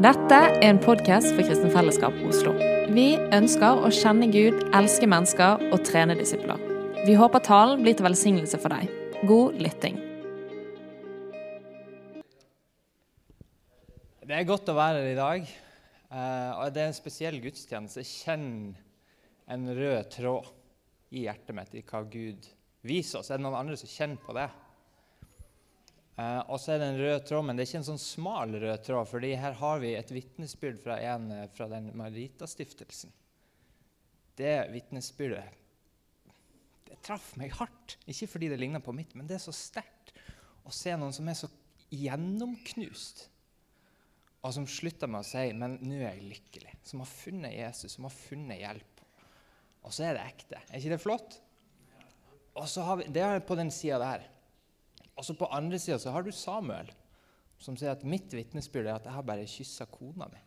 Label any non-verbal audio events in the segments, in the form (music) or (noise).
Dette er en podkast for Kristen Fellesskap Oslo. Vi ønsker å kjenne Gud, elske mennesker og trene disipler. Vi håper talen blir til velsignelse for deg. God lytting. Det er godt å være her i dag. eh, og det er en spesiell gudstjeneste. Kjenn en rød tråd i hjertet mitt i hva Gud viser oss. Er det noen andre som kjenner på det? Eh, og så er det en rød tråd, men det er ikke en sånn smal rød tråd. fordi her har vi et vitnesbyrd fra en eh, fra den Marita-stiftelsen. Det vitnesbyrdet det traff meg hardt. Ikke fordi det ligner på mitt, men det er så sterkt å se noen som er så gjennomknust og som slutter med å si 'men nå er jeg lykkelig', som har funnet Jesus, som har funnet hjelp. Og så er det ekte. Er ikke det flott? Og så har vi, Det er på den sida der. Og så på andre sida så har du Samuel, som sier at 'mitt vitnesbyrd er at jeg har bare kyssa kona mi'.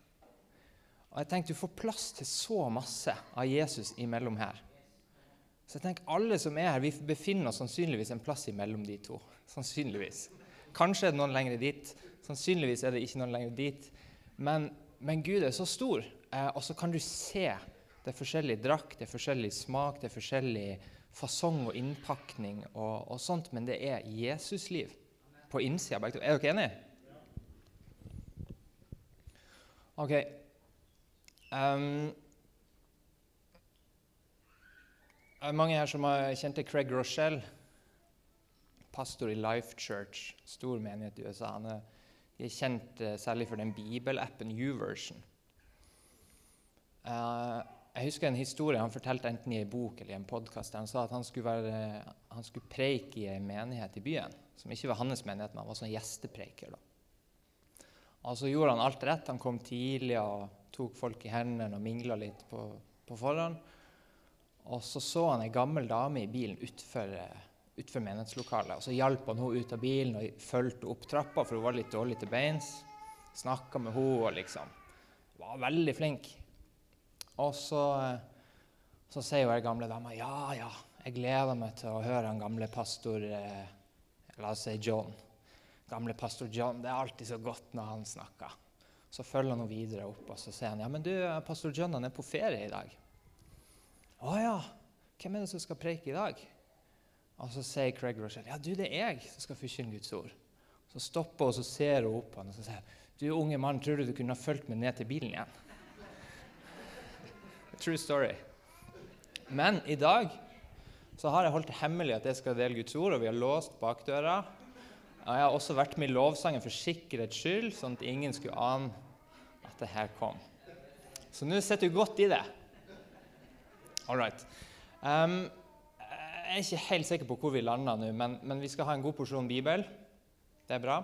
Og jeg tenkte Du får plass til så masse av Jesus imellom her. Så jeg tenker alle som er her, vi befinner oss sannsynligvis en plass imellom de to. (laughs) Sannsynligvis. Kanskje er det noen lenger dit. Sannsynligvis er det ikke noen lenger dit. Men, men Gud er så stor, eh, og så kan du se det er forskjellig drakt, det er forskjellig smak, det er forskjellig fasong og innpakning og, og sånt, men det er Jesusliv på innsida. Er dere enige? OK. Um, er mange her som har kjent til Craig Rochelle? Pastor i Life Church, stor menighet i USA. Han er, er kjent uh, særlig for den bibelappen YouVersion. Uh, jeg husker en historie han fortalte enten i en bok eller i en podkast. Han sa at han skulle, være, han skulle preike i en menighet i byen, som ikke var hans menighet, men han var sånn gjestepreiker. da. Og så gjorde han alt rett. Han kom tidlig og tok folk i hendene og mingla litt på, på forhånd. Og så så han ei gammel dame i bilen utfor, utfor menighetslokalet. Og så hjalp han henne ut av bilen og fulgte opp trappa, for hun var litt dårlig til beins. Snakka med henne og liksom Var veldig flink. Og så, så sier jo ei gamle dame ja, ja, jeg gleder meg til å høre han gamle pastor eh, La oss si John. Gamle pastor John. Det er alltid så godt når han snakker. Så følger han henne videre opp og så sier han, ja, men du, pastor John han er på ferie i dag. Å ja, hvem er det som skal preike i dag? Og så sier Craig Rochelle ja, du, det er jeg som skal forkynne Guds ord. Så stopper hun og så ser hun opp på han og så sier du unge mann, tror du du kunne ha fulgt meg ned til bilen igjen? True story. Men i dag så har jeg holdt det hemmelig at jeg skal dele Guds ord, og vi har låst bakdøra. Og jeg har også vært med i lovsangen for sikkerhets skyld, sånn at ingen skulle ane at det her kom. Så nå sitter du godt i det. All right. Um, jeg er ikke helt sikker på hvor vi lander nå, men, men, vi skal ha en god porsjon Bibel. Det er bra.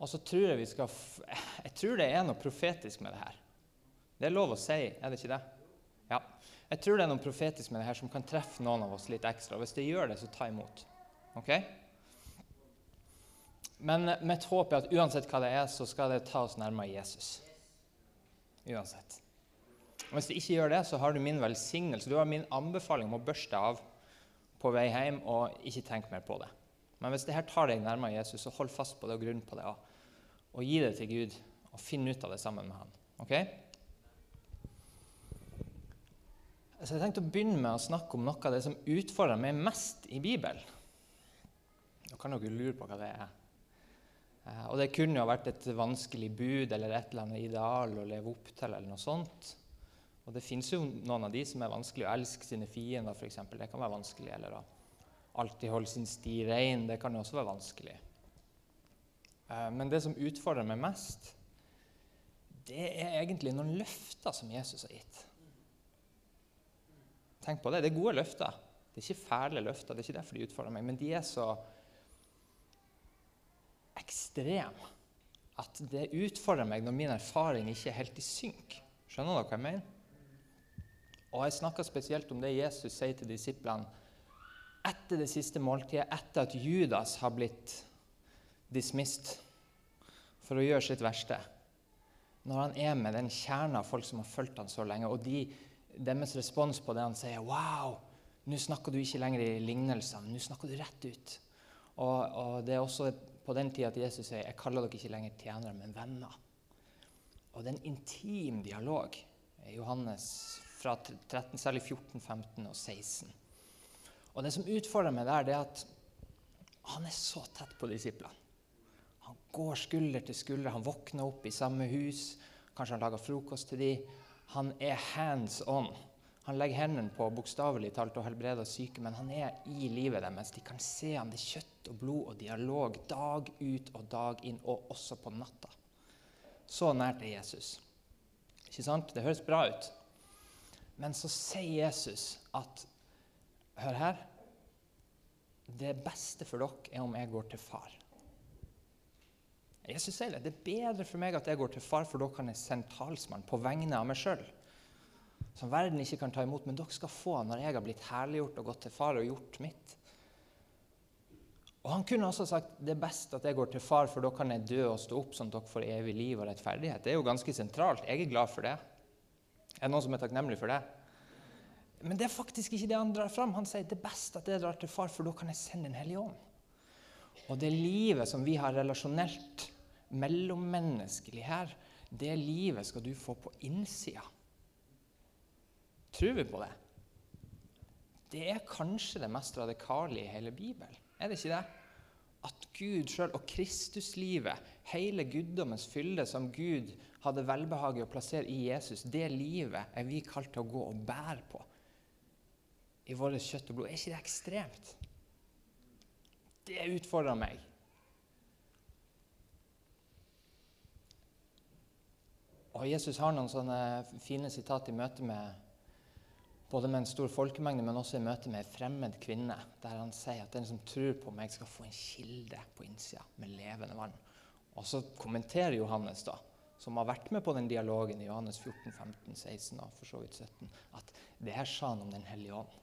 Og så tror jeg vi skal Jeg tror det er noe profetisk med det her. Det er lov å si, er det ikke det? Ja. Jeg tror det er noe profetisk med det her som kan treffe noen av oss litt ekstra. Hvis det gjør det, så ta imot. Ok? Men mitt håp er at uansett hva det er, så skal det ta oss nærmere Jesus. Uansett. Og Hvis det ikke gjør det, så har du min velsignelse. Du har min anbefaling om å børste av på vei hjem og ikke tenke mer på det. Men hvis det her tar deg nærmere Jesus, så hold fast på det og grunn på det. Og, gi det til Gud, og finn ut av det sammen med han. Ok? Så Jeg tenkte å begynne med å snakke om noe av det som utfordrer meg mest i Bibelen. Nå kan dere lure på hva det er. Eh, og Det kunne jo vært et vanskelig bud eller et eller annet ideal å leve opp til. eller noe sånt. Og Det fins jo noen av de som er vanskelig. Å elske sine fiender, f.eks. Det kan være vanskelig. Eller å alltid holde sin sti rein. Det kan jo også være vanskelig. Eh, men det som utfordrer meg mest, det er egentlig noen løfter som Jesus har gitt. Tenk på det. Det er gode løfter. Det er ikke fæle løfter. Det er ikke derfor de utfordrer meg. Men de er så ekstreme at det utfordrer meg når min erfaring ikke er helt i synk. Skjønner dere hva jeg mener? Og Jeg snakker spesielt om det Jesus sier til disiplene etter det siste måltidet, etter at Judas har blitt dismissed for å gjøre sitt verste. Når han er med den kjernen av folk som har fulgt ham så lenge, og de, deres respons på det han sier Wow, nå snakker du ikke lenger i lignelsene, nå snakker du rett ut. Og, og, Det er også på den tida at Jesus sier jeg kaller dere ikke lenger tjenere, men venner. Og det er en intim dialog. Johannes fra 13, særlig 14, 15 og 16. Og det som utfordrer meg der, det er at han er så tett på disiplene. Han går skulder til skulder. Han våkner opp i samme hus. Kanskje han lager frokost til dem. Han er hands on. Han legger hendene på bokstavelig talt og helbreder syke, men han er i livet deres. De kan se ham. Det er kjøtt og blod og dialog dag ut og dag inn, og også på natta. Så nært er Jesus. Ikke sant? Det høres bra ut. Men så sier Jesus at Hør her. Det beste for dere er om jeg går til far. Jesus sier det. Det er bedre for meg at jeg går til far, for da kan jeg sende talsmann på vegne av meg sjøl. Som verden ikke kan ta imot, men dere skal få når jeg har blitt herliggjort og gått til far og gjort mitt. Og Han kunne også sagt det er best at jeg går til far, for da kan jeg dø og stå opp, sånn at dere får evig liv og rettferdighet. Det er jo ganske sentralt. Jeg er glad for det. Er det noen som er takknemlig for det? Men det er faktisk ikke det han drar fram. Han sier det er best at jeg drar til far, for da kan jeg sende Den hellige ånd. Og det livet som vi har relasjonelt, mellommenneskelig her, det livet skal du få på innsida. Tror vi på det? Det er kanskje det mest radikale i hele Bibelen. Er det ikke det? At Gud sjøl og Kristuslivet, hele guddommens fylde som Gud hadde velbehag i å plassere i Jesus, det livet er vi kalt til å gå og bære på i vårt kjøtt og blod. Er ikke det ekstremt? Det utfordrer meg. Og Jesus har noen sånne fine sitat i møte med både med en stor folkemengde, men også i møte med en fremmed kvinne, der han sier at den som tror på meg, skal få en kilde på innsida med levende vann. Og så kommenterer Johannes, da, som har vært med på den dialogen i Johannes 14, 15, 16 og for så vidt 17, at det her sa han om Den hellige ånd.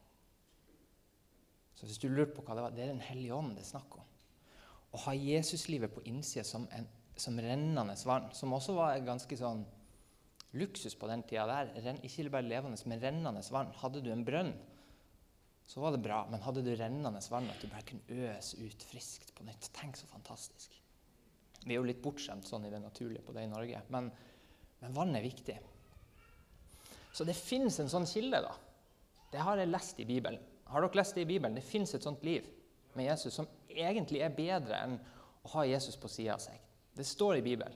Så hvis du lurte på hva det var, det er Den hellige ånd det er snakk om. Å ha Jesuslivet på innsida som, som rennende vann, som også var ganske sånn luksus på den tida der. Ikke bare levende, men rennende vann. Hadde du en brønn, så var det bra. Men hadde du rennende vann, at du bare kunne øse ut friskt på nytt Tenk så fantastisk. Vi er jo litt bortskjemt sånn i det naturlige på det i Norge. Men, men vann er viktig. Så det fins en sånn kilde, da. Det har jeg lest i Bibelen. Har dere lest det i Bibelen? Det fins et sånt liv med Jesus som egentlig er bedre enn å ha Jesus på sida av seg. Det står i Bibelen.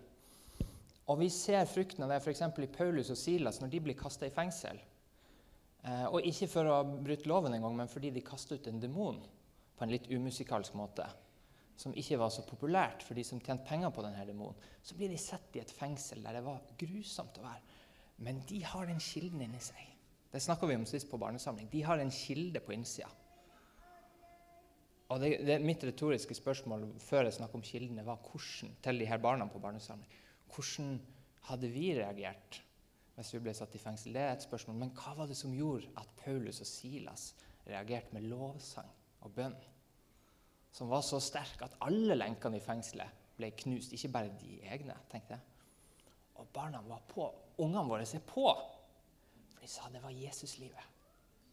Og vi ser frukten av det f.eks. i Paulus og Silas når de blir kasta i fengsel. Eh, og ikke for å ha brutt loven engang, men fordi de kasta ut en demon på en litt umusikalsk måte. Som ikke var så populært for de som tjente penger på denne demonen. Så blir de satt i et fengsel der det var grusomt å være. Men de har den kilden inni seg. Det snakka vi om sist på barnesamling. De har en kilde på innsida. Og det, det, Mitt retoriske spørsmål før jeg snakker om kildene, var hvordan til de her barna på barnesamling. Hvordan hadde vi reagert hvis vi ble satt i fengsel? Det er et spørsmål. Men hva var det som gjorde at Paulus og Silas reagerte med lovsang og bønn? Som var så sterk at alle lenkene i fengselet ble knust, ikke bare de egne. tenkte jeg. Og barna var på. Ungene våre er på. For de sa det var Jesuslivet.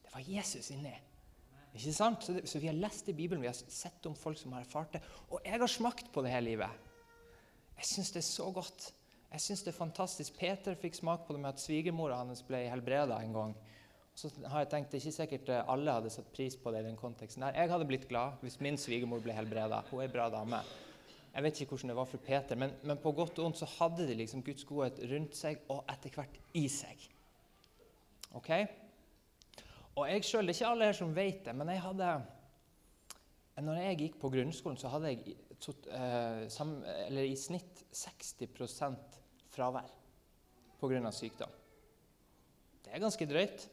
Det var Jesus inni. Ikke sant? Så, det, så, vi har lest i Bibelen, vi har sett om folk som har erfart det. Og jeg har smakt på det her livet. Jeg syns det er så godt. Jeg synes det er fantastisk. Peter fikk smak på det med at svigermora hans ble helbreda en gang. Så har jeg tenkt, Det er ikke sikkert eh, alle hadde satt pris på det i den konteksten. Nei, Jeg hadde blitt glad hvis min svigermor ble helbreda. Hun er en bra dame. Jeg vet ikke hvordan det var for Peter, men, men på godt og ondt så hadde de liksom Guds godhet rundt seg og etter hvert i seg. Ok? Og jeg sjøl, Det er ikke alle her som vet det, men jeg hadde når jeg gikk på grunnskolen, så hadde jeg eh, i snitt 60% fravær pga. sykdom. Det er ganske drøyt.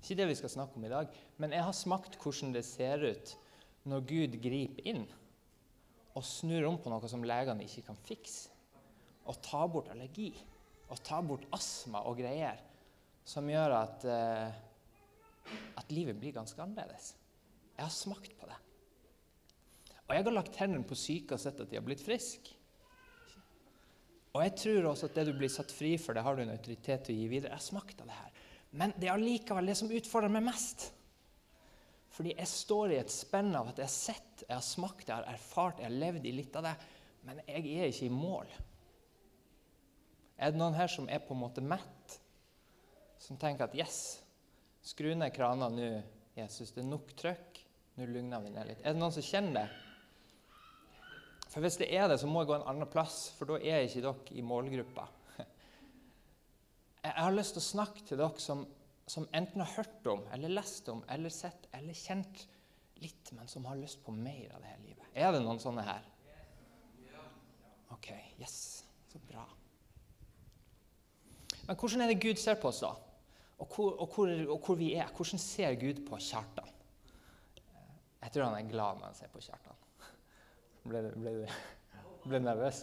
Ikke det vi skal snakke om i dag. Men jeg har smakt hvordan det ser ut når Gud griper inn og snur om på noe som legene ikke kan fikse. Og tar bort allergi. Og tar bort astma og greier. Som gjør at, eh, at livet blir ganske annerledes. Jeg har smakt på det. Og jeg har lagt hendene på syke og sett at de har blitt friske. Og jeg tror også at det du blir satt fri for, det har du en autoritet til å gi videre. Jeg smakt av det her. Men det er allikevel det som utfordrer meg mest. Fordi jeg står i et spenn av at jeg har sett, jeg har smakt, jeg har erfart, jeg har levd i litt av det. Men jeg er ikke i mål. Er det noen her som er på en måte mett? Som tenker at yes, skru ned krana nå, Jesus. Det er nok trøkk. Nå lugner vi ned litt. Er det noen som kjenner det? For Hvis det er det, så må jeg gå en annen plass, for da er ikke dere i målgruppa. Jeg har lyst til å snakke til dere som, som enten har hørt om, eller lest om, eller sett eller kjent litt, men som har lyst på mer av det her livet. Er det noen sånne her? OK. Yes. Så bra. Men hvordan er det Gud ser på oss, da? Og hvor, og hvor, og hvor vi er? Hvordan ser Gud på Kjartan? Jeg tror han er glad når han ser på Kjartan. Ble, ble, ble nervøs?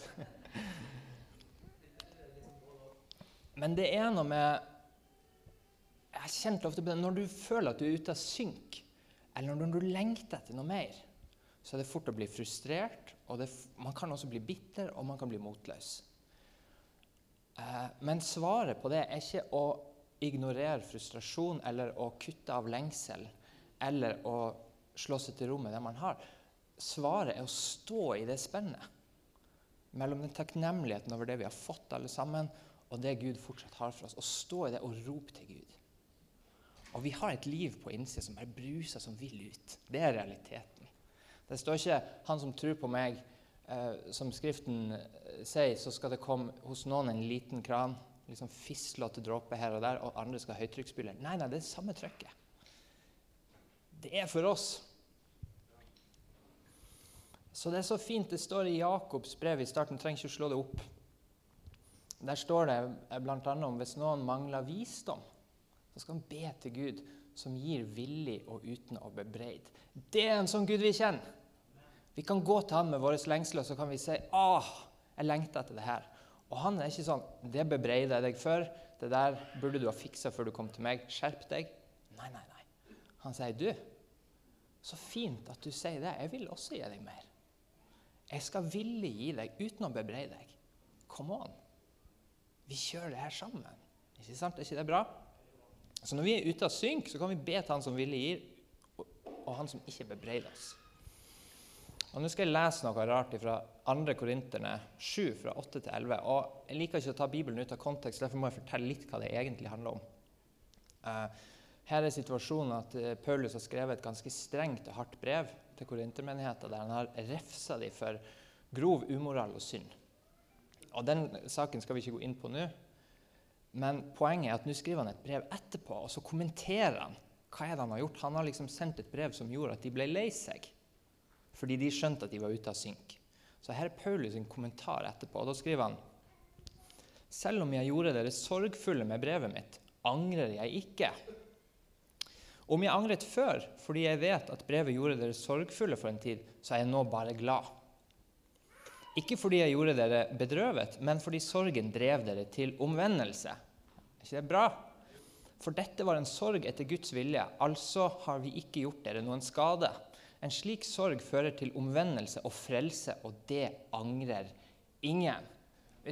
Men det er noe med Jeg har kjent ofte på det når du føler at du er ute av synk, eller når du lengter etter noe mer, så er det fort å bli frustrert, og det, man kan også bli bitter, og man kan bli motløs. Eh, men svaret på det er ikke å ignorere frustrasjon eller å kutte av lengsel eller å slå seg til ro med det man har. Svaret er å stå i det spennet mellom den takknemligheten over det vi har fått, alle sammen, og det Gud fortsatt har for oss. Å stå i det og rope til Gud. Og vi har et liv på innsida som bare bruser som vil ut. Det er realiteten. Det står ikke 'Han som tror på meg', eh, som Skriften eh, sier, så skal det komme hos noen en liten kran, liksom fislete dråper her og der, og andre skal ha høytrykksspyler. Nei, nei, det er det samme trykket. Det er for oss. Så det er så fint. Det står i Jakobs brev i starten. trenger ikke å slå det opp. Der står det bl.a. om hvis noen mangler visdom, så skal han be til Gud, som gir villig og uten å bebreide. Det er en sånn Gud vi kjenner. Vi kan gå til han med våre lengsler så kan vi si «Åh, jeg lengter etter det her. Og han er ikke sånn 'Det bebreider jeg deg for. Det der burde du ha fiksa før du kom til meg. Skjerp deg.' Nei, nei, nei. Han sier, 'Du, så fint at du sier det. Jeg vil også gi deg mer.' 'Jeg skal villig gi deg uten å bebreide deg.' Come on. Vi kjører det her sammen. Ikke sant? Er ikke det bra? Så når vi er ute av synk, så kan vi be til Han som villig gir, og Han som ikke bebreider oss. Og Nå skal jeg lese noe rart fra 2. Korinterne 7, fra 8 til 11. Og Jeg liker ikke å ta Bibelen ut av kontekst, derfor må jeg fortelle litt hva det egentlig handler om. Uh, her er situasjonen at uh, Paulus har skrevet et ganske strengt og hardt brev til korintermenigheten, der han har refsa dem for grov umoral og synd. Og Den saken skal vi ikke gå inn på nå. Men poenget er at nå skriver han et brev etterpå, og så kommenterer han hva er det han har gjort. Han har liksom sendt et brev som gjorde at de ble lei seg, fordi de skjønte at de var ute av synk. Så her er Paulus sin kommentar etterpå. og Da skriver han selv om jeg gjorde dere sorgfulle med brevet mitt, angrer jeg ikke. Om jeg angret før fordi jeg vet at brevet gjorde dere sorgfulle for en tid, så er jeg nå bare glad. Ikke fordi jeg gjorde dere bedrøvet, men fordi sorgen drev dere til omvendelse. Er ikke det bra? For dette var en sorg etter Guds vilje, altså har vi ikke gjort dere noen skade. En slik sorg fører til omvendelse og frelse, og det angrer ingen.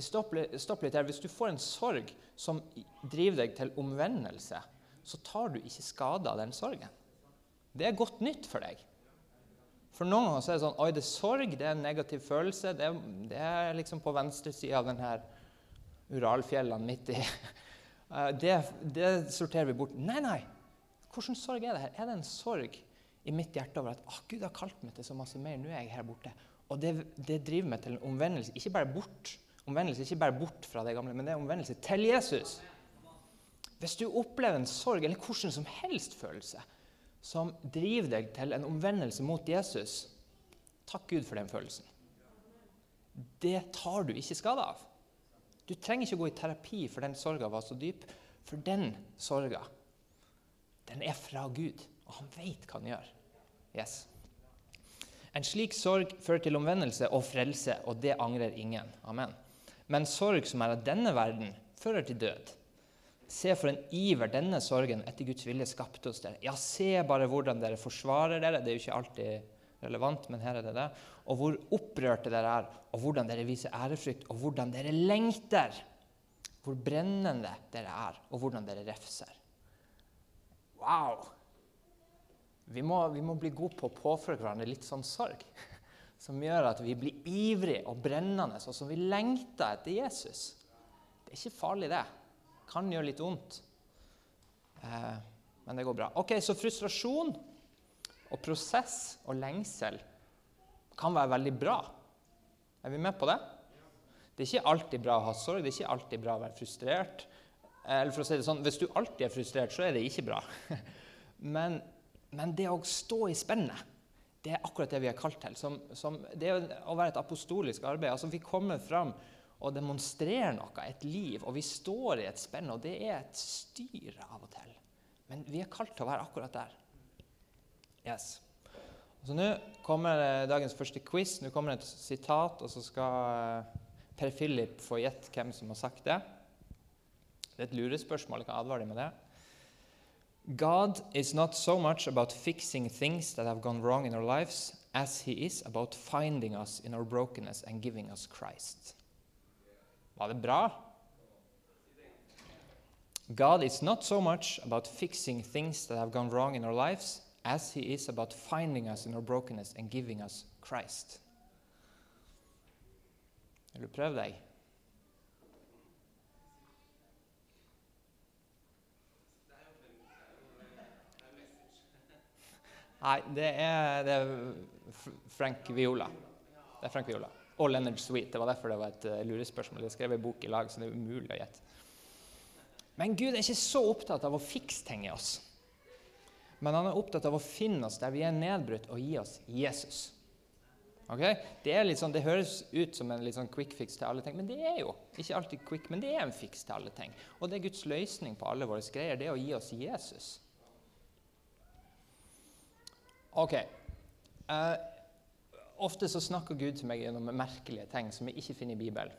Stopp, litt her. Hvis du får en sorg som driver deg til omvendelse, så tar du ikke skade av den sorgen. Det er godt nytt for deg. For noen ganger er det sånn Oi, det er sorg. Det er en negativ følelse. Det er, det er liksom på venstre side av denne Uralfjellene midt i (laughs) eh, det, det, sorterer vi bort. Nei, nei. Hvordan sorg er det her? Er det en sorg i mitt hjerte over at oh, Gud har kalt meg til så masse mer, nå er jeg her borte? Og det, det driver meg til en omvendelse. Ikke bare bort. Omvendelse ikke bare bort fra det gamle, men det er omvendelse til Jesus. Hvis du opplever en sorg, eller hvordan som helst følelse, som driver deg til en omvendelse mot Jesus, takk Gud for den følelsen. Det tar du ikke skade av. Du trenger ikke gå i terapi for den sorga var så dyp, for den sorga, den er fra Gud, og han veit hva han gjør. Yes. En slik sorg fører til omvendelse og frelse, og det angrer ingen. Amen. Men sorg som er av denne verden, fører til død. Se for en iver denne sorgen etter Guds vilje skapte hos dere. Ja, se bare hvordan dere forsvarer dere. Det er jo ikke alltid relevant, men her er det det. Og hvor opprørte dere er, og hvordan dere viser ærefrykt, og hvordan dere lengter. Hvor brennende dere er, og hvordan dere refser. Wow! Vi må, vi må bli gode på å påføre hverandre litt sånn sorg. (laughs) Som gjør at vi blir ivrige og brennende, og som vi lengter etter Jesus. Det er ikke farlig, det. Kan gjøre litt vondt. Eh, men det går bra. Ok, Så frustrasjon og prosess og lengsel kan være veldig bra. Er vi med på det? Det er ikke alltid bra å ha sorg, det er ikke alltid bra å være frustrert. Eller for å si det sånn, Hvis du alltid er frustrert, så er det ikke bra. (laughs) Men, men det å stå i spennet, det er akkurat det vi er kalt til. Som, som, det å være et apostolisk arbeid. altså Vi kommer fram og demonstrerer noe, et liv, og vi står i et spenn, og det er et styr av og til. Men vi er kalt til å være akkurat der. Yes. Så Nå kommer dagens første quiz. Nå kommer et sitat, og så skal eh, Per Philip få gjette hvem som har sagt det. Det er et lurespørsmål. Jeg kan advare deg med det. God is not so much about fixing things that have gone wrong in our lives as he is about finding us in our brokenness and giving us Christ. Var det bra? God is not so much about fixing things that have gone wrong in our lives as he is about finding us in our brokenness and giving us Christ. Vil du prøve deg? Nei, det er, det er, Frank Viola. Det er Frank Viola. Og Leonard Sweet. Det var derfor det var et uh, lurespørsmål. De skrev en bok i lag, så det er umulig å gjette. Men Gud er ikke så opptatt av å fikse ting i oss. Men han er opptatt av å finne oss der vi er nedbrutt, og gi oss Jesus. Okay? Det, sånn, det, høres ut som en litt sånn quick fix til alle ting, men det er jo ikke alltid quick, men det er en fix til alle ting. Og det er Guds løsning på alle våre greier, det er å gi oss Jesus. Ok. Uh, ofte så snakker Gud til meg gjennom merkelige ting som jeg ikke finner i Bibelen.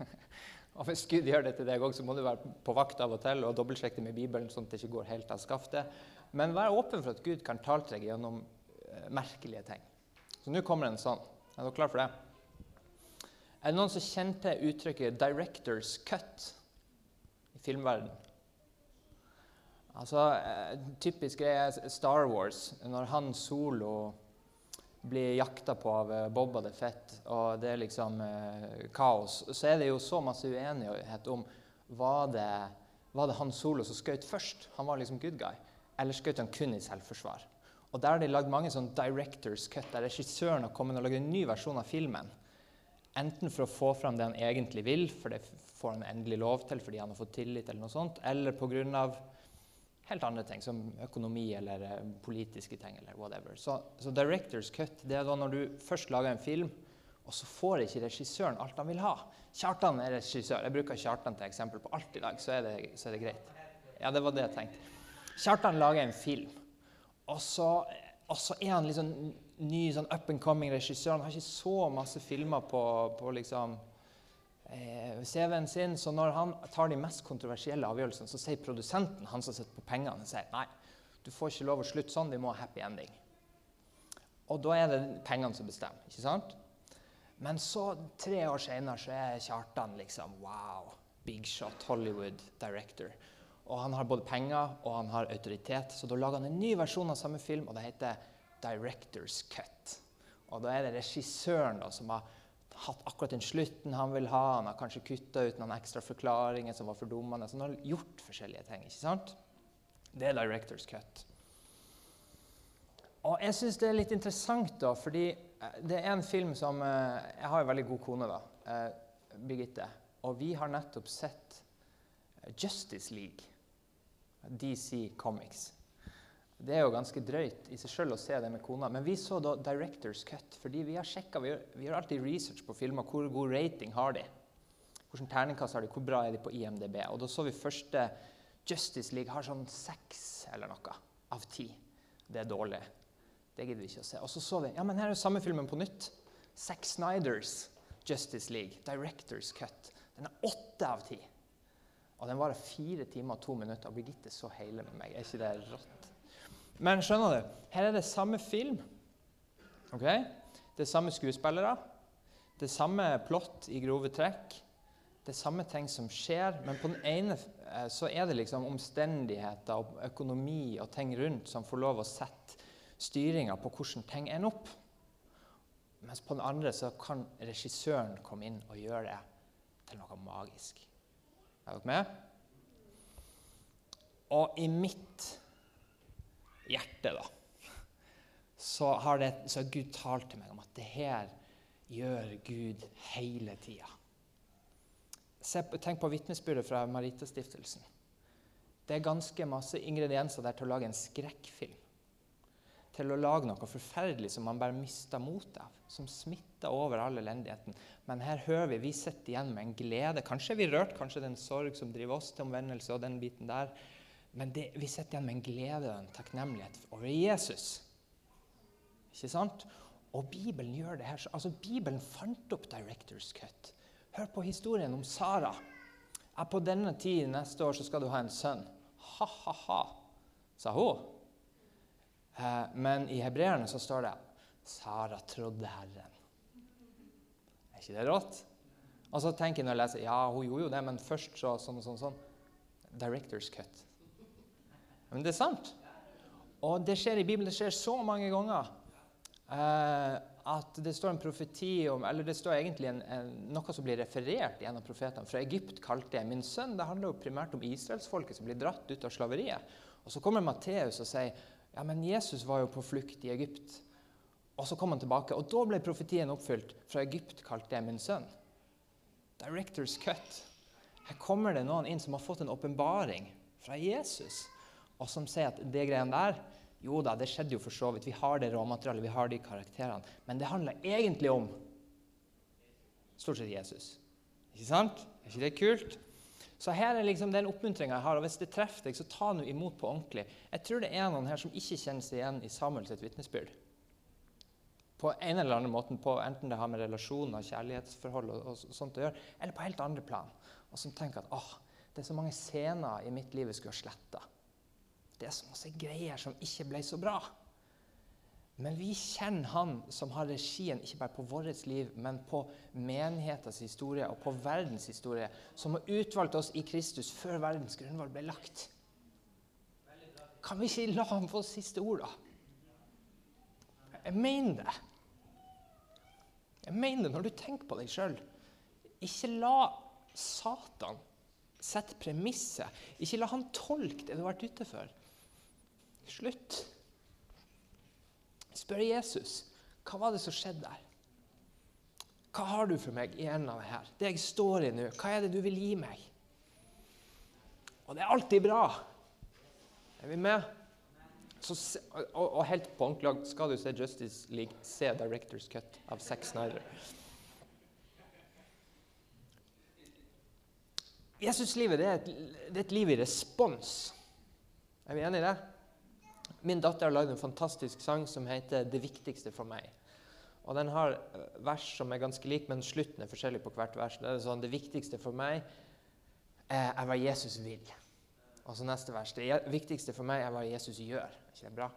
(laughs) og Hvis Gud gjør det til deg òg, så må du være på vakt av og til og dobbeltsjekke med Bibelen, sånn at det ikke går helt av skaftet. Men vær åpen for at Gud kan tale til deg gjennom uh, merkelige ting. Så nå kommer en sånn. Er dere klar for det? Er det noen som kjente uttrykket 'director's cut' i filmverdenen? Altså, eh, Typisk er Star Wars, når han solo blir jakta på av eh, Boba the Fett, og det er liksom eh, kaos, så er det jo så masse uenighet om var det, var det han solo som skjøt først. Han var liksom good guy. Eller skjøt han kun i selvforsvar? Og Der har de lagd mange sånn directors cut, der regissøren har kommet og lagd en ny versjon av filmen. Enten for å få fram det han egentlig vil, for det får han endelig lov til fordi han har fått tillit, eller noe sånt, eller pga helt andre ting, som økonomi eller uh, politiske ting. eller whatever. Så, så, director's cut det er da når du først lager en film, og så får ikke regissøren alt han vil ha. Kjartan er regissør. Jeg bruker Kjartan til eksempel på alt i dag, så er, det, så er det greit. Ja, det var det jeg tenkte. Kjartan lager en film, og så, og så er han liksom ny sånn up and coming regissør. Han har ikke så masse filmer på, på liksom eh, CV-en sin. Så når han tar de mest kontroversielle avgjørelsene, så sier produsenten, han som sitter på pengene, sier, nei, du får ikke lov å slutte sånn, vi må ha happy ending. Og da er det pengene som bestemmer. ikke sant? Men så, tre år senere, så er Kjartan liksom wow, big shot, Hollywood director. Og han har både penger og han har autoritet, så da lager han en ny versjon av samme film, og det heter Directors Cut. Og da er det regissøren da, som har hatt akkurat den slutten han vil ha. Han har kanskje kutta ut noen ekstra forklaringer som var fordummende. Så han har gjort forskjellige ting. ikke sant? Det er director's cut. Og jeg syns det er litt interessant, da, fordi eh, det er en film som eh, Jeg har en veldig god kone, da, eh, Birgitte. Og vi har nettopp sett Justice League, DC Comics. Det er jo ganske drøyt i seg sjøl å se det med kona. Men vi så da Directors Cut, fordi vi har sjekka vi, vi, gjør alltid research på filmer. Hvor god rating har de? Hvilken terningkast har de? Hvor bra er de på IMDb? Og da så vi første Justice League har sånn seks eller noe av ti. Det er dårlig. Det gidder vi ikke å se. Og så så vi ja, men her er jo samme filmen på nytt. Zack Snyders Justice League, Directors Cut. Den er åtte av ti. Og den varer fire timer og to minutter. Og Birgitte så hele med meg. Er ikke det rått? Men skjønner du, her er det samme film. ok? Det er samme skuespillere. Det er samme plott i grove trekk. Det er samme ting som skjer, men på den ene eh, så er det liksom omstendigheter og økonomi og ting rundt som får lov å sette styringa på hvordan ting ender opp. Mens på den andre så kan regissøren komme inn og gjøre det til noe magisk. Er dere med? Og i mitt hjerte, da, så har, det, så Gud talt til meg om at det her gjør Gud hele tida. Tenk på vitnesbyrdet fra Maritastiftelsen. Det er ganske masse ingredienser der til å lage en skrekkfilm. Til å lage noe forferdelig som man bare mister motet av. Som smitter over all elendigheten. Men her hører vi, vi sitter igjen med en glede. Kanskje er vi rørt, kanskje det sorg som driver oss til omvendelse. og den biten der. Men det, vi sitter igjen med en glede og en takknemlighet over Jesus. Ikke sant? Og Bibelen gjør det her. Altså, Bibelen fant opp Directors Cut. Hør på historien om Sara. Ja, på denne tid neste år så skal du ha en sønn. Ha-ha-ha, sa hun. Eh, men i hebreerne så står det Sara trodde Herren. Er ikke det rått? Og så tenker jeg når jeg leser ja, hun gjorde jo det, men først så sånn og sånn, sånn. Directors cut. Men det er sant. Og det skjer i Bibelen det skjer så mange ganger eh, at det står en profeti om Eller det står egentlig en, en, noe som blir referert av profetene. Fra Egypt kalte jeg min sønn. Det handler jo primært om israelsfolket som blir dratt ut av slaveriet. Og Så kommer Matteus og sier ja, men Jesus var jo på flukt i Egypt. Og så kom han tilbake, og da ble profetien oppfylt. Fra Egypt kalte jeg min sønn. Directors cut. Her kommer det noen inn som har fått en åpenbaring fra Jesus og som sier at det greiene der Jo da, det skjedde jo for så vidt. Vi har det råmaterialet, vi har de karakterene. Men det handler egentlig om stort sett Jesus. Ikke sant? Er ikke det kult? Så her er liksom den oppmuntringa jeg har. og Hvis det treffer deg, så ta nå imot på ordentlig. Jeg tror det er noen her som ikke kjenner seg igjen i Samuels vitnesbyrd. På en eller annen måte, på enten det har med relasjoner, og kjærlighetsforhold og, og, sånt å gjøre, eller på helt andre plan. Og som tenker at åh, det er så mange scener i mitt liv jeg skulle ha sletta. Det er så masse greier som ikke ble så bra. Men vi kjenner Han som har regien ikke bare på vårt liv, men på menighetens historie og på verdens historie, som har utvalgt oss i Kristus før verdens grunnvoll ble lagt. Kan vi ikke la ham få siste ord, da? Jeg mener det. Jeg mener det når du tenker på deg sjøl. Ikke la Satan sette premisset. Ikke la han tolke det du har vært ute for. Slutt. Spør Jesus hva var det som skjedde der. Hva har du for meg i enden av det her? Det jeg står i nå, hva er det du vil gi meg? Og det er alltid bra. Er vi med? Så, og, og, helt på ordentlig skal du se Justice League, se Directors Cut av Zack Snyder. Jesuslivet det et, det er et liv i respons. Er vi enige i det? Min datter har lagd en fantastisk sang som heter 'Det viktigste for meg'. Og Den har eh, vers som er ganske lik, men slutten er forskjellig på hvert vers. Det er sånn, det viktigste for meg er hva Jesus vil. Og så neste vers. Det viktigste for meg er hva Jesus gjør. Ikke det bra?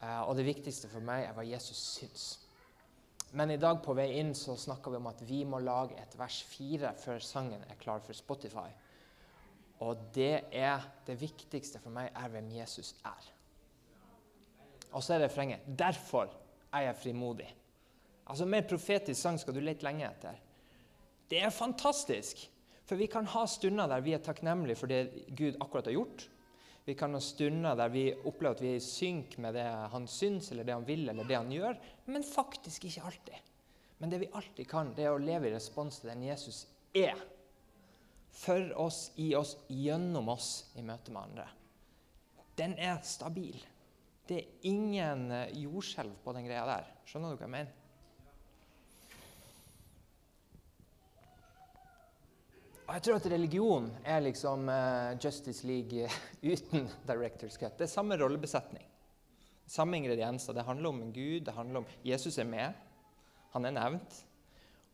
Eh, og det viktigste for meg er hva Jesus syns. Men i dag på vei inn så snakka vi om at vi må lage et vers fire før sangen er klar for Spotify. Og det er det viktigste for meg er hvem Jesus er. Og så er refrenget 'Derfor er jeg frimodig'. Altså Mer profetisk sang skal du lete lenge etter. Det er fantastisk! For vi kan ha stunder der vi er takknemlige for det Gud akkurat har gjort. Vi kan ha stunder der vi opplever at vi er i synk med det han syns, eller det han vil, eller det han gjør. Men faktisk ikke alltid. Men det vi alltid kan, det er å leve i respons til den Jesus er. For oss, i oss, gjennom oss i møte med andre. Den er stabil. Det er ingen eh, jordskjelv på den greia der. Skjønner du hva jeg mener? Og jeg tror at religion er liksom uh, Justice League (laughs) uten Directors Cut. Det er samme rollebesetning. Samme ingredienser. Det handler om Gud, det handler om Jesus er med. Han er nevnt.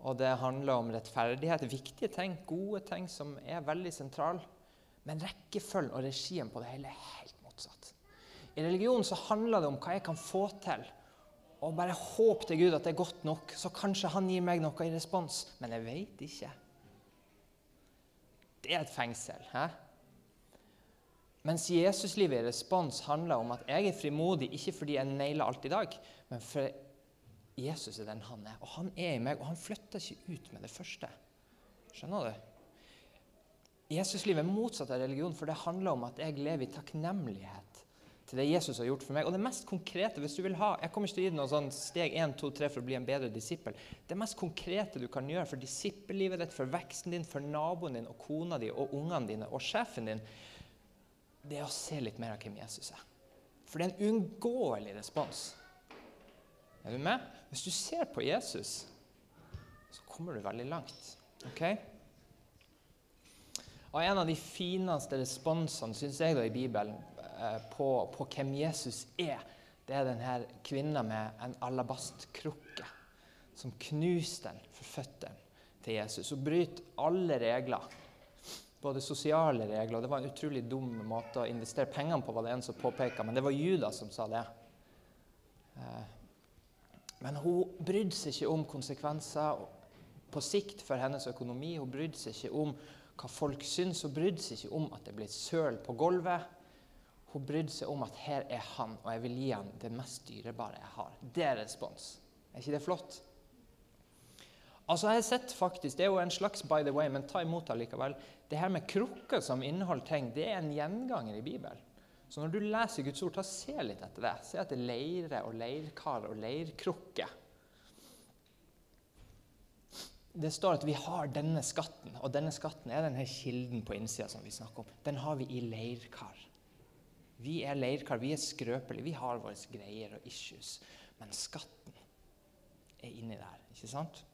Og det handler om rettferdighet. Viktige ting, gode ting som er veldig sentrale. Men rekkefølgen og regien på det hele er helt. I religion så handler det om hva jeg kan få til. Og bare håp til Gud at det er godt nok, så kanskje han gir meg noe i respons. Men jeg veit ikke. Det er et fengsel. Hæ? Mens Jesuslivet i respons handler om at jeg er frimodig ikke fordi jeg nailer alt i dag, men for Jesus er den han er. Og han er i meg, og han flytter ikke ut med det første. Skjønner du? Jesuslivet er motsatt av religion, for det handler om at jeg lever i takknemlighet til det Jesus har gjort for meg. Og det mest konkrete, hvis du vil ha, Jeg kommer ikke til å gi deg noe sånn steg 1, 2, 3 for å bli en bedre disippel. Det mest konkrete du kan gjøre for disippellivet ditt, for veksten din, for naboen din og kona di og ungene dine og sjefen din, det er å se litt mer av hvem Jesus er. For det er en uunngåelig respons. Er du med? Hvis du ser på Jesus, så kommer du veldig langt. ok? Og En av de fineste responsene synes jeg da i Bibelen på, på, hvem Jesus er, det er denne kvinna med en alabastkrukke som knuser den for føttene til Jesus. Hun bryter alle regler, både sosiale regler og Det var en utrolig dum måte å investere pengene på, var det en som påpeka, men det var Judas som sa det. Eh, men hun brydde seg ikke om konsekvenser på sikt for hennes økonomi. Hun brydde seg ikke om hva folk syns. Hun brydde seg ikke om at det ble søl på gulvet. Hun brydde seg om at her er han, og jeg vil gi han det mest dyrebare jeg har. Det er respons. Er ikke det flott? Altså, jeg har sett faktisk, Det er jo en slags by the way, men ta imot det likevel. Det her med krukker som inneholder ting, det er en gjenganger i Bibelen. Så når du leser Guds ord, ta se litt etter det. Se etter leire og leirkar og leirkrukker det står at vi har denne skatten, og denne skatten er denne kilden på innsida som vi snakker om. Den har vi i leirkar. Vi er leirkar, vi er skrøpelige, vi har våre greier og issues. Men skatten er inni der, ikke sant?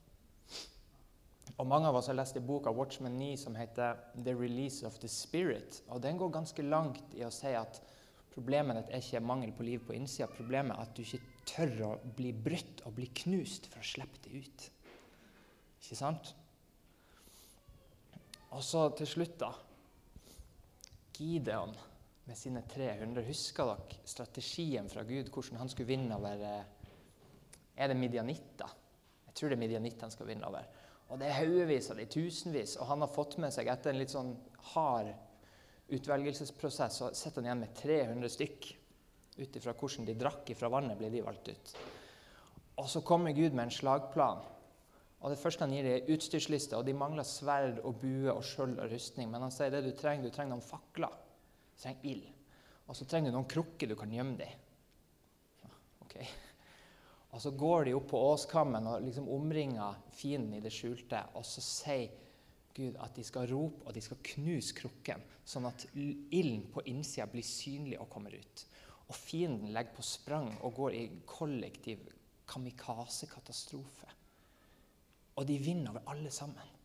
Og Mange av oss har lest en bok av Watchman 9 som heter 'The Release of the Spirit'. og Den går ganske langt i å si at problemet ditt er ikke mangel på liv på innsida. Problemet er at du ikke tør å bli brutt og bli knust for å slippe det ut. Ikke sant? Og så til slutt, da. Gideon med sine 300. Husker dere strategien fra Gud, hvordan han skulle vinne over eh, Er det Midianitta? Jeg tror det er Midianitta han skal vinne over. Og det er haugevis av de, tusenvis. Og han har fått med seg, etter en litt sånn hard utvelgelsesprosess, så sitter han igjen med 300 stykk. Ut ifra hvordan de drakk ifra vannet, blir de valgt ut. Og så kommer Gud med en slagplan. Og Det første han gir, er utstyrsliste, og de mangler sverd og bue og skjold og rustning. Men han sier det du trenger. Du trenger noen fakler. Trenger ild. Og så trenger du noen krukker du kan gjemme deg i. Og så går de opp på åskammen og liksom omringer fienden i det skjulte. Og så sier Gud at de skal rope og de skal knuse krukken, sånn at ilden på innsida blir synlig og kommer ut. Og fienden legger på sprang og går i kollektiv kamikaze-katastrofe. Og de vinner over alle sammen.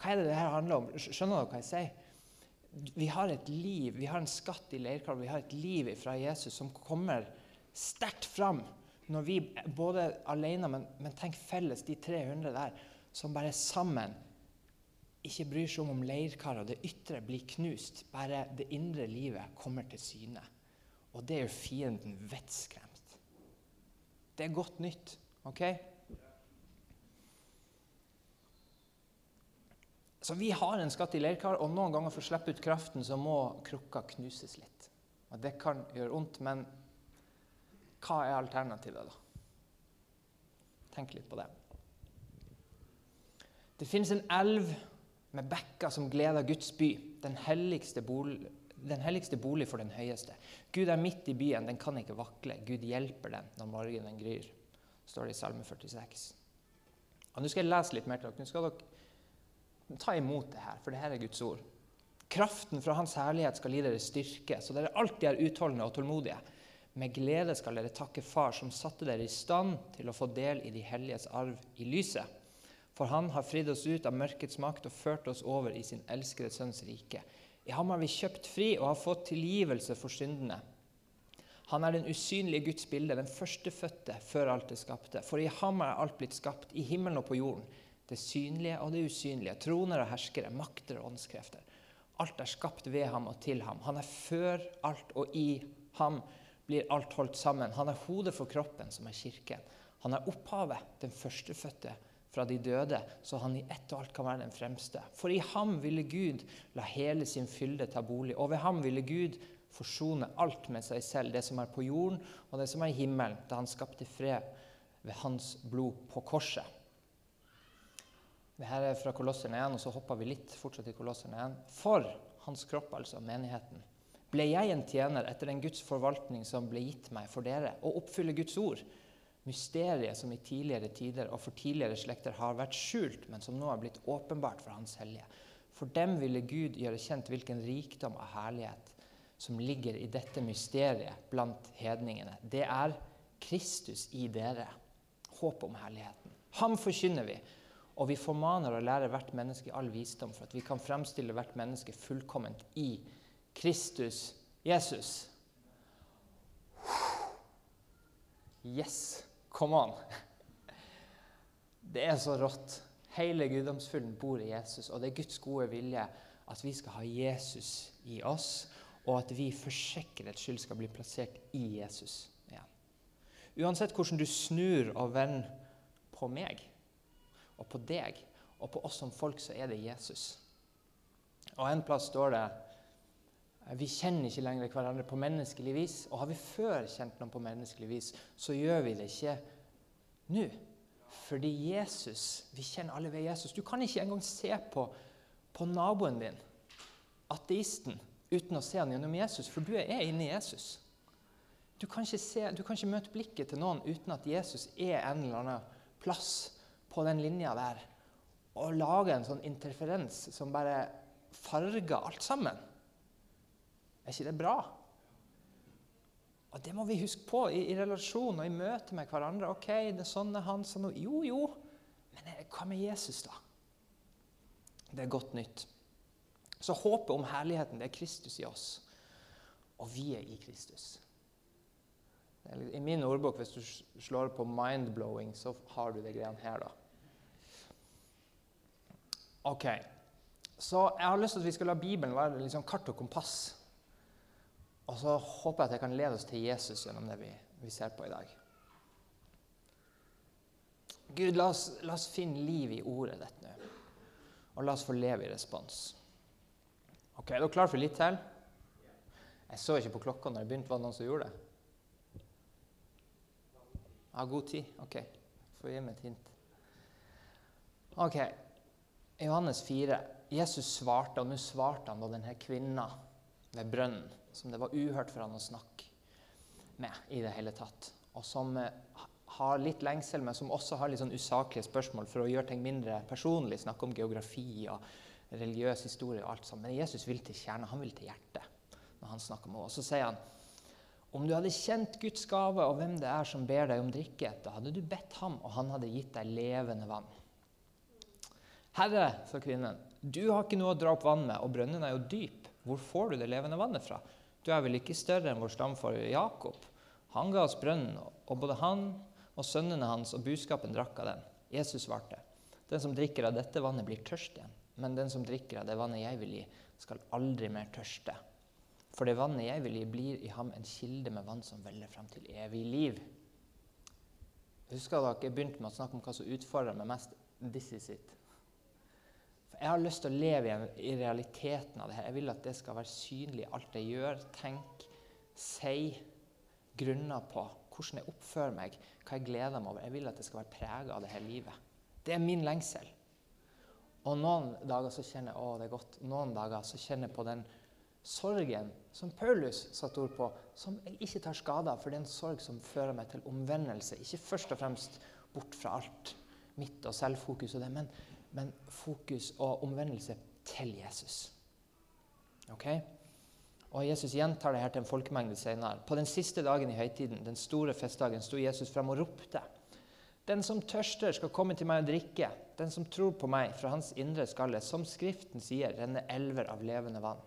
Hva er det det her handler om? Skjønner dere hva jeg sier? Vi har et liv, vi har en skatt i leirkar, vi har et liv fra Jesus som kommer sterkt fram når vi både alene, men, men tenk felles, de 300 der, som bare sammen ikke bryr seg om om leirkaret og det ytre blir knust. Bare det indre livet kommer til syne. Og det gjør fienden vettskremt. Det er godt nytt. ok? Så vi har en skatt i leirkar, og noen ganger for å slippe ut kraften så må krukka knuses litt. Og Det kan gjøre vondt, men hva er alternativet, da? Tenk litt på det. Det finnes en elv med bekker som gleder Guds by, den helligste, bolig, den helligste bolig for den høyeste. Gud er midt i byen, den kan ikke vakle. Gud hjelper den når morgenen gryr, står det i Salme 46. Og Nå skal jeg lese litt mer til dere. Nå skal dere Ta imot det her, for det her er Guds ord. Kraften fra Hans herlighet skal gi dere styrke, så dere alltid er utholdende og tålmodige. Med glede skal dere takke Far, som satte dere i stand til å få del i de helliges arv i lyset. For Han har fridd oss ut av mørkets makt og ført oss over i sin elskede Sønns rike. I ham har vi kjøpt fri og har fått tilgivelse for syndene. Han er den usynlige Guds bilde, den førstefødte før alt er skapte. For i ham er alt blitt skapt, i himmelen og på jorden det synlige og det usynlige, troner og herskere, makter og åndskrefter. Alt er skapt ved ham og til ham. Han er før alt, og i ham blir alt holdt sammen. Han er hodet for kroppen, som er kirken. Han er opphavet, den førstefødte fra de døde, så han i ett og alt kan være den fremste. For i ham ville Gud la hele sin fylde ta bolig, og ved ham ville Gud forsone alt med seg selv, det som er på jorden og det som er i himmelen, da han skapte fred ved hans blod på korset. Det her er fra Kolosserne 1, og så hopper vi litt fortsatt til Kolosserne 1. For hans kropp, altså menigheten, ble jeg en tjener etter den Guds forvaltning som ble gitt meg for dere, å oppfylle Guds ord, mysteriet som i tidligere tider og for tidligere slekter har vært skjult, men som nå er blitt åpenbart for Hans hellige. For dem ville Gud gjøre kjent hvilken rikdom av herlighet som ligger i dette mysteriet blant hedningene. Det er Kristus i dere, håp om herligheten. Ham forkynner vi, og vi formaner å lære hvert menneske i all visdom, for at vi kan fremstille hvert menneske fullkomment i Kristus Jesus. Yes, come on! Det er så rått. Hele guddomsfylden bor i Jesus, og det er Guds gode vilje at vi skal ha Jesus i oss, og at vi for sikkerhets skyld skal bli plassert i Jesus igjen. Uansett hvordan du snur og vender på meg og på deg og på oss som folk, så er det Jesus. Og En plass står det vi kjenner ikke lenger hverandre på menneskelig vis. Og har vi før kjent noen på menneskelig vis, så gjør vi det ikke nå. Fordi Jesus, vi kjenner alle ved Jesus. Du kan ikke engang se på, på naboen din, ateisten, uten å se han gjennom Jesus, for du er inne i Jesus. Du kan, se, du kan ikke møte blikket til noen uten at Jesus er en eller annen plass på den linja der, og lage en sånn interferens som bare farger alt sammen. Er ikke det bra? Og Det må vi huske på i, i relasjon og i møte med hverandre. Ok, det er sånn er han, sånn Jo, jo. Men hva med Jesus, da? Det er godt nytt. Så håpet om herligheten, det er Kristus i oss. Og vi er i Kristus. I min ordbok, hvis du slår på 'mind-blowing', så har du det greiene her, da. Ok, Så jeg har lyst til at vi skal la Bibelen være liksom kart og kompass og så håper jeg at jeg kan lede oss til Jesus gjennom det vi, vi ser på i dag. Gud, la oss, la oss, finne liv i ordet ditt nå. Og la oss få leve i respons. Ok, Er dere klare for litt til? Jeg så ikke på klokka når jeg begynte. Var det noen som gjorde det? Ja, god tid. Ok. Får gi meg et hint. Ok. Johannes 4. Jesus svarte, og nå svarte han da denne kvinna ved brønnen som det var uhørt for han å snakke med i det hele tatt. Og som eh, har litt lengsel, men som også har litt sånn usaklige spørsmål for å gjøre ting mindre personlig. Snakke om geografi og religiøs historie og alt sånt. Men Jesus vil til kjernen. Han vil til hjertet når han snakker med henne. Og så sier han om du hadde kjent Guds gave og hvem det er som ber deg om drikke, da hadde du bedt ham, og han hadde gitt deg levende vann. Herre, sa kvinnen, du har ikke noe å dra opp vann med, og brønnen er jo dyp. Hvor får du det levende vannet fra? Du er vel ikke større enn vår stamfar Jakob? Han ga oss brønnen, og både han og sønnene hans og buskapen drakk av den. Jesus svarte, den som drikker av dette vannet, blir tørst igjen. Men den som drikker av det vannet jeg vil gi, skal aldri mer tørste. For det vannet jeg vil gi, blir i ham en kilde med vann som veller frem til evig liv. Husker dere jeg begynte med å snakke om hva som utfordrer meg mest? This is it. Jeg har lyst til å leve i realiteten av det her. Jeg vil at det skal være synlig, alt jeg gjør, tenker, sier, grunner på. Hvordan jeg oppfører meg, hva jeg gleder meg over. Jeg vil at det skal være prega av det her livet. Det er min lengsel. Og noen dager så kjenner jeg å, det er godt. Noen dager så kjenner jeg på den sorgen som Paulus satte ord på, som jeg ikke tar skade av. For det er en sorg som fører meg til omvendelse. Ikke først og fremst bort fra alt mitt og selvfokus og det, men men fokus og omvendelse til Jesus. Ok? Og Jesus gjentar det her til en folkemengde senere. På den siste dagen i høytiden, den store festdagen, sto Jesus frem og ropte. Den som tørster, skal komme til meg og drikke. Den som tror på meg, fra hans indre skalle, som Skriften sier, renne elver av levende vann.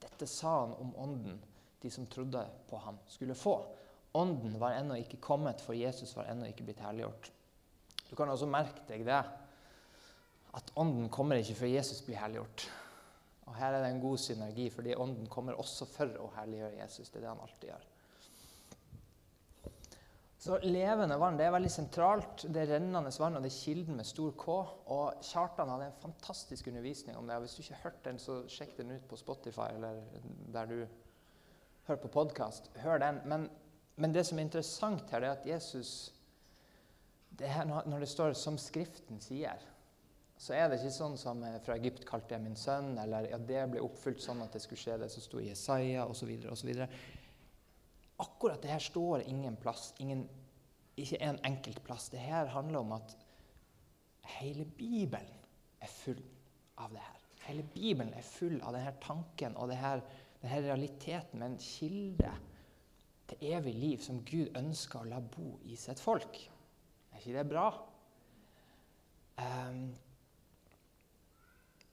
Dette sa han om ånden de som trodde på ham, skulle få. Ånden var ennå ikke kommet, for Jesus var ennå ikke blitt herliggjort. Du kan også merke deg det at Ånden kommer ikke før Jesus blir herliggjort. Og Her er det en god synergi, fordi Ånden kommer også for å herliggjøre Jesus. Det er det han alltid gjør. Så Levende vann det er veldig sentralt. Det er rennende vann, og det er kilden med stor K. Og Kjartan hadde en fantastisk undervisning om det. og Hvis du ikke har hørt den, så sjekk den ut på Spotify eller der du hører på podkast. Hør den. Men, men, det som er interessant her, det er at Jesus det her, Når det står 'som Skriften sier', så er det ikke sånn som eh, fra Egypt kalte jeg min sønn, eller ja, det ble oppfylt sånn at det skulle skje, det som sto i Jesaja, osv. osv. Akkurat det her står ingen plass, ingen, ikke en enkelt plass. Det her handler om at hele Bibelen er full av det her. Hele Bibelen er full av denne tanken og denne, denne realiteten med en kilde til evig liv som Gud ønsker å la bo i sitt folk. Er ikke det bra? Um,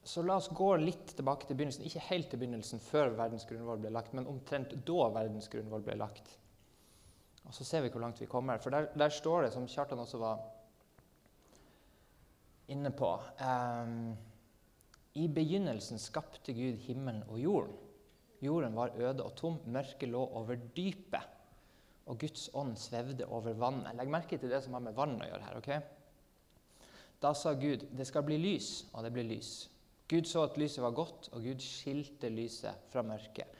så la oss gå litt tilbake til begynnelsen. Ikke helt til begynnelsen før verdens grunnvoll ble lagt, men omtrent da verdens grunnvoll ble lagt. Og Så ser vi hvor langt vi kommer. For der, der står det, som Kjartan også var inne på um, I begynnelsen skapte Gud himmelen og jorden. Jorden var øde og tom, mørket lå over dypet, og Guds ånd svevde over vannet. Legg merke til det som har med vann å gjøre her. ok? Da sa Gud, det skal bli lys, og det ble lys. Gud så at lyset var godt, og Gud skilte lyset fra mørket.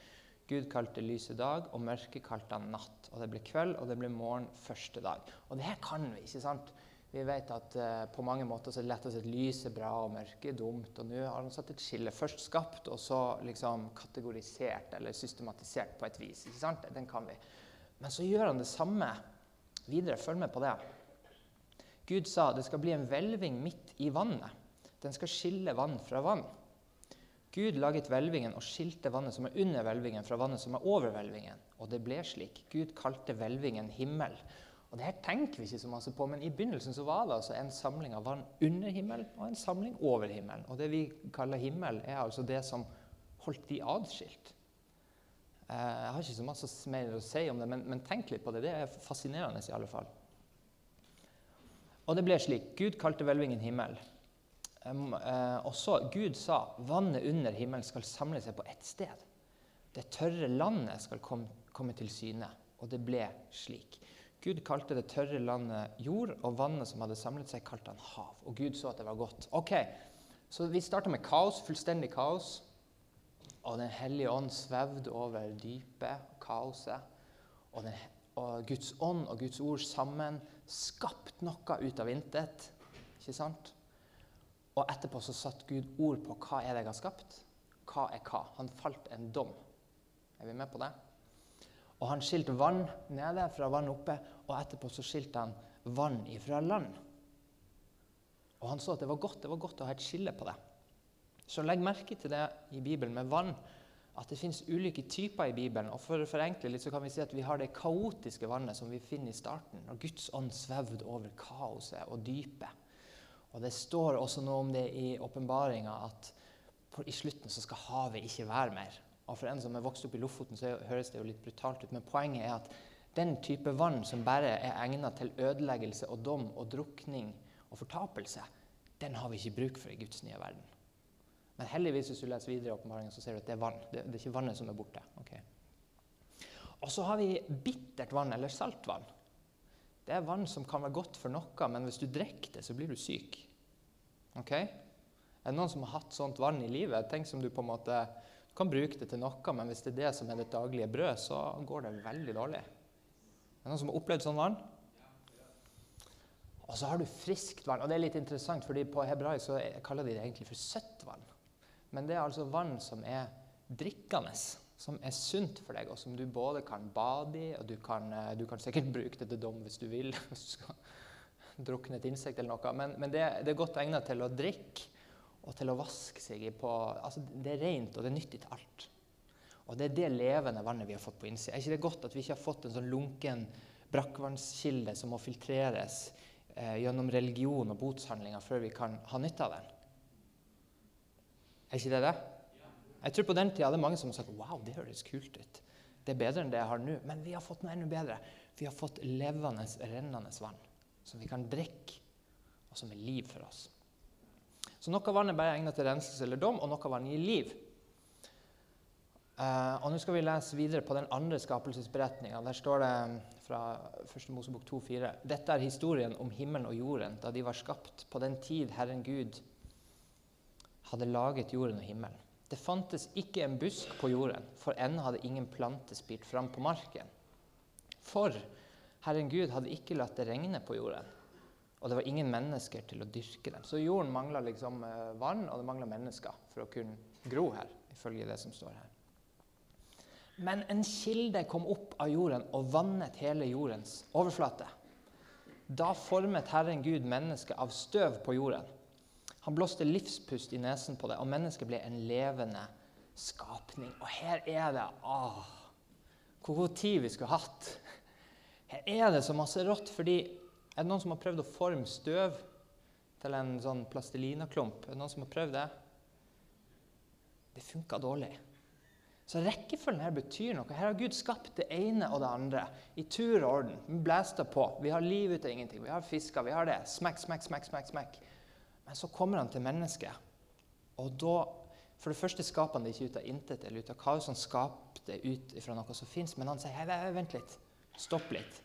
Gud kalte lyset dag, og mørket kalte han natt. Og det ble kveld, og det ble morgen første dag. Og det her kan vi, ikke sant? Vi vet at uh, på mange måter så er det lett å si at lys er bra og mørke er dumt. Og nå har han satt et skille. Først skapt, og så liksom kategorisert eller systematisert på et vis. ikke sant? Den kan vi. Men så gjør han det samme videre. Følg med på det. Gud sa det skal bli en hvelving midt i vannet. Den skal skille vann fra vann. Gud laget hvelvingen og skilte vannet som er under hvelvingen, fra vannet som er over hvelvingen. Og det ble slik. Gud kalte hvelvingen himmel. Og det her tenker vi ikke så masse på, men i begynnelsen så var det altså en samling av vann under himmelen og en samling over himmelen. Og det vi kaller himmel, er altså det som holdt de adskilt. Eh, jeg har ikke så masse mer å si om det, men, men tenk litt på det. Det er fascinerende i alle fall. Og det ble slik. Gud kalte hvelvingen himmel. Uh, og så Gud sa vannet under himmelen skal samle seg på ett sted. Det tørre landet skal komme til syne. Og det ble slik. Gud kalte det tørre landet jord, og vannet som hadde samlet seg, kalte han hav. Og Gud så at det var godt. Ok, Så vi starta med kaos, fullstendig kaos. Og Den hellige ånd svevde over dypet, kaoset. Og, den, og Guds ånd og Guds ord sammen skapt noe ut av intet. Ikke sant? Og etterpå så satte Gud ord på hva er det jeg har skapt. Hva er hva? Han falt en dom. Er vi med på det? Og han skilte vann nede fra vann oppe, og etterpå så skilte han vann ifra land. Og han så at det var godt, det var godt å ha et skille på det. Så legg merke til det i Bibelen med vann, at det fins ulike typer i Bibelen. Og For å forenkle litt så kan vi si at vi har det kaotiske vannet som vi finner i starten, når Guds ånd svevde over kaoset og dypet. Og Det står også noe om det i åpenbaringa at i slutten så skal havet ikke være mer. Og For en som er vokst opp i Lofoten, så høres det jo litt brutalt ut. Men poenget er at den type vann som bare er egnet til ødeleggelse og dom og drukning og fortapelse, den har vi ikke bruk for i Guds nye verden. Men heldigvis hvis du leser videre i åpenbaringen, så ser du at det er vann. Det, det er ikke vannet som er borte. Okay. Og så har vi bittert vann, eller saltvann. Det er vann som kan være godt for noe, men hvis du drikker det, så blir du syk. Ok? Er det noen som har hatt sånt vann i livet? Tenk som du på en måte kan bruke det til noe, men hvis det er det som er ditt daglige brød, så går det veldig dårlig. Er det noen som har opplevd sånn vann? Og så har du friskt vann. Og det er litt interessant, fordi på hebraisk så kaller de det egentlig for søtt vann. Men det er altså vann som er drikkende som er sunt for deg, og som du både kan bade i, og du kan, eh, du kan sikkert (laughs) bruke det til dom hvis du vil. (laughs) hvis du skal drukne et insekt eller noe. Men, men det, det, er godt egnet til å drikke og til å vaske seg i. På, altså det er rent, og det er nyttig til alt. Og det er det levende vannet vi har fått på innsida. Er ikke det godt at vi ikke har fått en sånn lunken brakkvannskilde som må filtreres eh, gjennom religion og botshandlinger før vi kan ha nytte av den? Er ikke det det? Jeg tror på den tida det er mange som har sagt wow, det høres kult ut. Det er bedre enn det jeg har nå. Men vi har fått noe enda bedre. Vi har fått levende, rennende vann som vi kan drikke, og som er liv for oss. Så noe vann er bare egnet til renselse eller dom, og noe vann gir liv. Uh, og Nå skal vi lese videre på den andre skapelsesberetninga. Der står det fra 1. Mosebok 2,4.: Dette er historien om himmelen og jorden da de var skapt, på den tid Herren Gud hadde laget jorden og himmelen. Det fantes ikke en busk på jorden, for ennå hadde ingen plante spirt fram på marken. For Herren Gud hadde ikke latt det regne på jorden, Og det var ingen mennesker til å dyrke dem. Så jorden mangla liksom eh, vann, og det mangla mennesker for å kunne gro her, ifølge det som står her. Men en kilde kom opp av jorden og vannet hele jordens overflate. Da formet Herren Gud mennesket av støv på jorden. Han blåste livspust i nesen på det, og mennesket ble en levende skapning. Og her er det ah, Hvor god tid vi skulle hatt. Her er det så masse rått. fordi er det noen som har prøvd å forme støv til en sånn plastelinaklump? Er det noen som har prøvd det? Det funka dårlig. Så rekkefølgen her betyr noe. Her har Gud skapt det ene og det andre i tur og orden. Vi blæster på. Vi har liv ut av ingenting. Vi har fisker. Vi har det. Smekk, smekk, smekk, smekk, smekk. Men så kommer han til mennesket. Og da For det første skaper han det ikke ut av intet eller ut av kaos. Han skaper det ut fra noe som fins. Men han sier hei, vent litt. Stopp litt.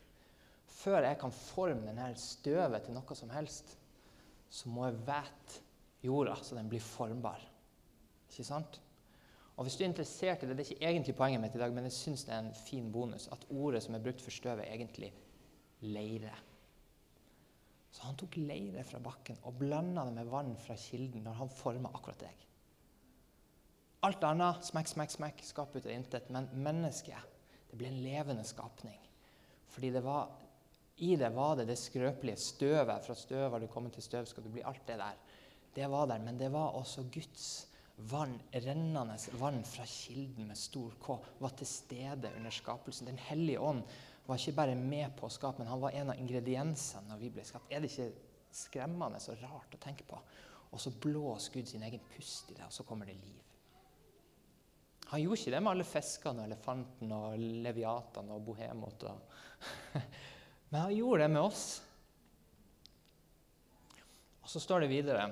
Før jeg kan forme denne støvet til noe som helst, så må jeg vete jorda så den blir formbar. Ikke sant? Og hvis du er interessert i det, Det er ikke egentlig poenget mitt i dag, men jeg syns det er en fin bonus at ordet som er brukt for støvet, er egentlig leire. Så han tok leire fra bakken og blanda det med vann fra kilden når han forma akkurat deg. Alt annet smekk, smekk, smekk, skap ut av intet. Men mennesket det ble en levende skapning. Fordi det var, i det var det det skrøpelige støvet. Fra støv har du kommet til støv, skal du bli alt det der. Det var der, men det var også Guds vann, rennende vann fra kilden med stor K, var til stede under skapelsen. Den hellige ånd var ikke bare med på å skape, men han var en av ingrediensene når vi ble skapt. Er det ikke skremmende og rart å tenke på? Og så blåser Gud sin egen pust i det, og så kommer det liv. Han gjorde ikke det med alle fiskene og elefanten og leviatene og bohemot. (laughs) Men han gjorde det med oss. Og så står det videre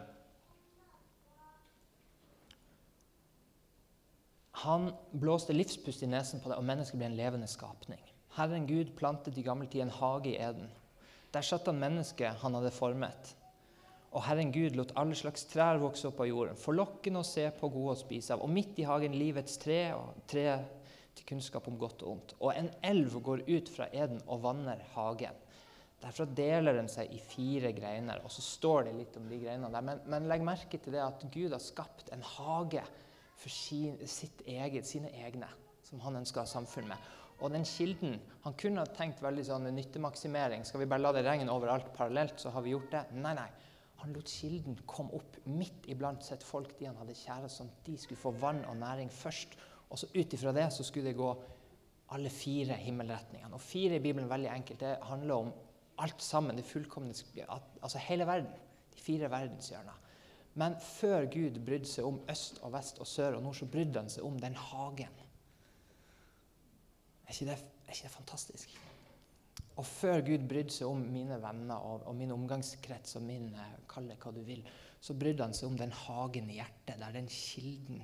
Han blåste livspust i nesen på det, og mennesket ble en levende skapning. Herren Gud plantet i gammel tid en hage i Eden. Der satt han mennesket han hadde formet. Og Herren Gud lot alle slags trær vokse opp av jorden, forlokkende å se på, gode å spise av. Og midt i hagen livets tre, og tre til kunnskap om godt og ondt. Og en elv går ut fra Eden og vanner hagen. Derfra deler den seg i fire greiner. Og så står det litt om de greinene der. Men, men legg merke til det at Gud har skapt en hage for sin, eget, sine egne, som han ønsker å ha samfunn med. Og den kilden Han kunne ha tenkt veldig sånn nyttemaksimering. Skal vi bare la det regne overalt parallelt, så har vi gjort det? Nei, nei. Han lot kilden komme opp midt iblant sitt folk, de han hadde kjære, sånn at de skulle få vann og næring først. Og så ut ifra det så skulle det gå alle fire himmelretningene. Og fire i Bibelen veldig enkelt. Det handler om alt sammen. Det fullkomne Altså hele verden. De fire verdenshjørner. Men før Gud brydde seg om øst og vest og sør og nord, så brydde han seg om den hagen. Er ikke det, er ikke det fantastisk? Og før Gud brydde seg om mine venner og, og min omgangskrets og min eh, Kall det hva du vil, så brydde han seg om den hagen i hjertet, der den kilden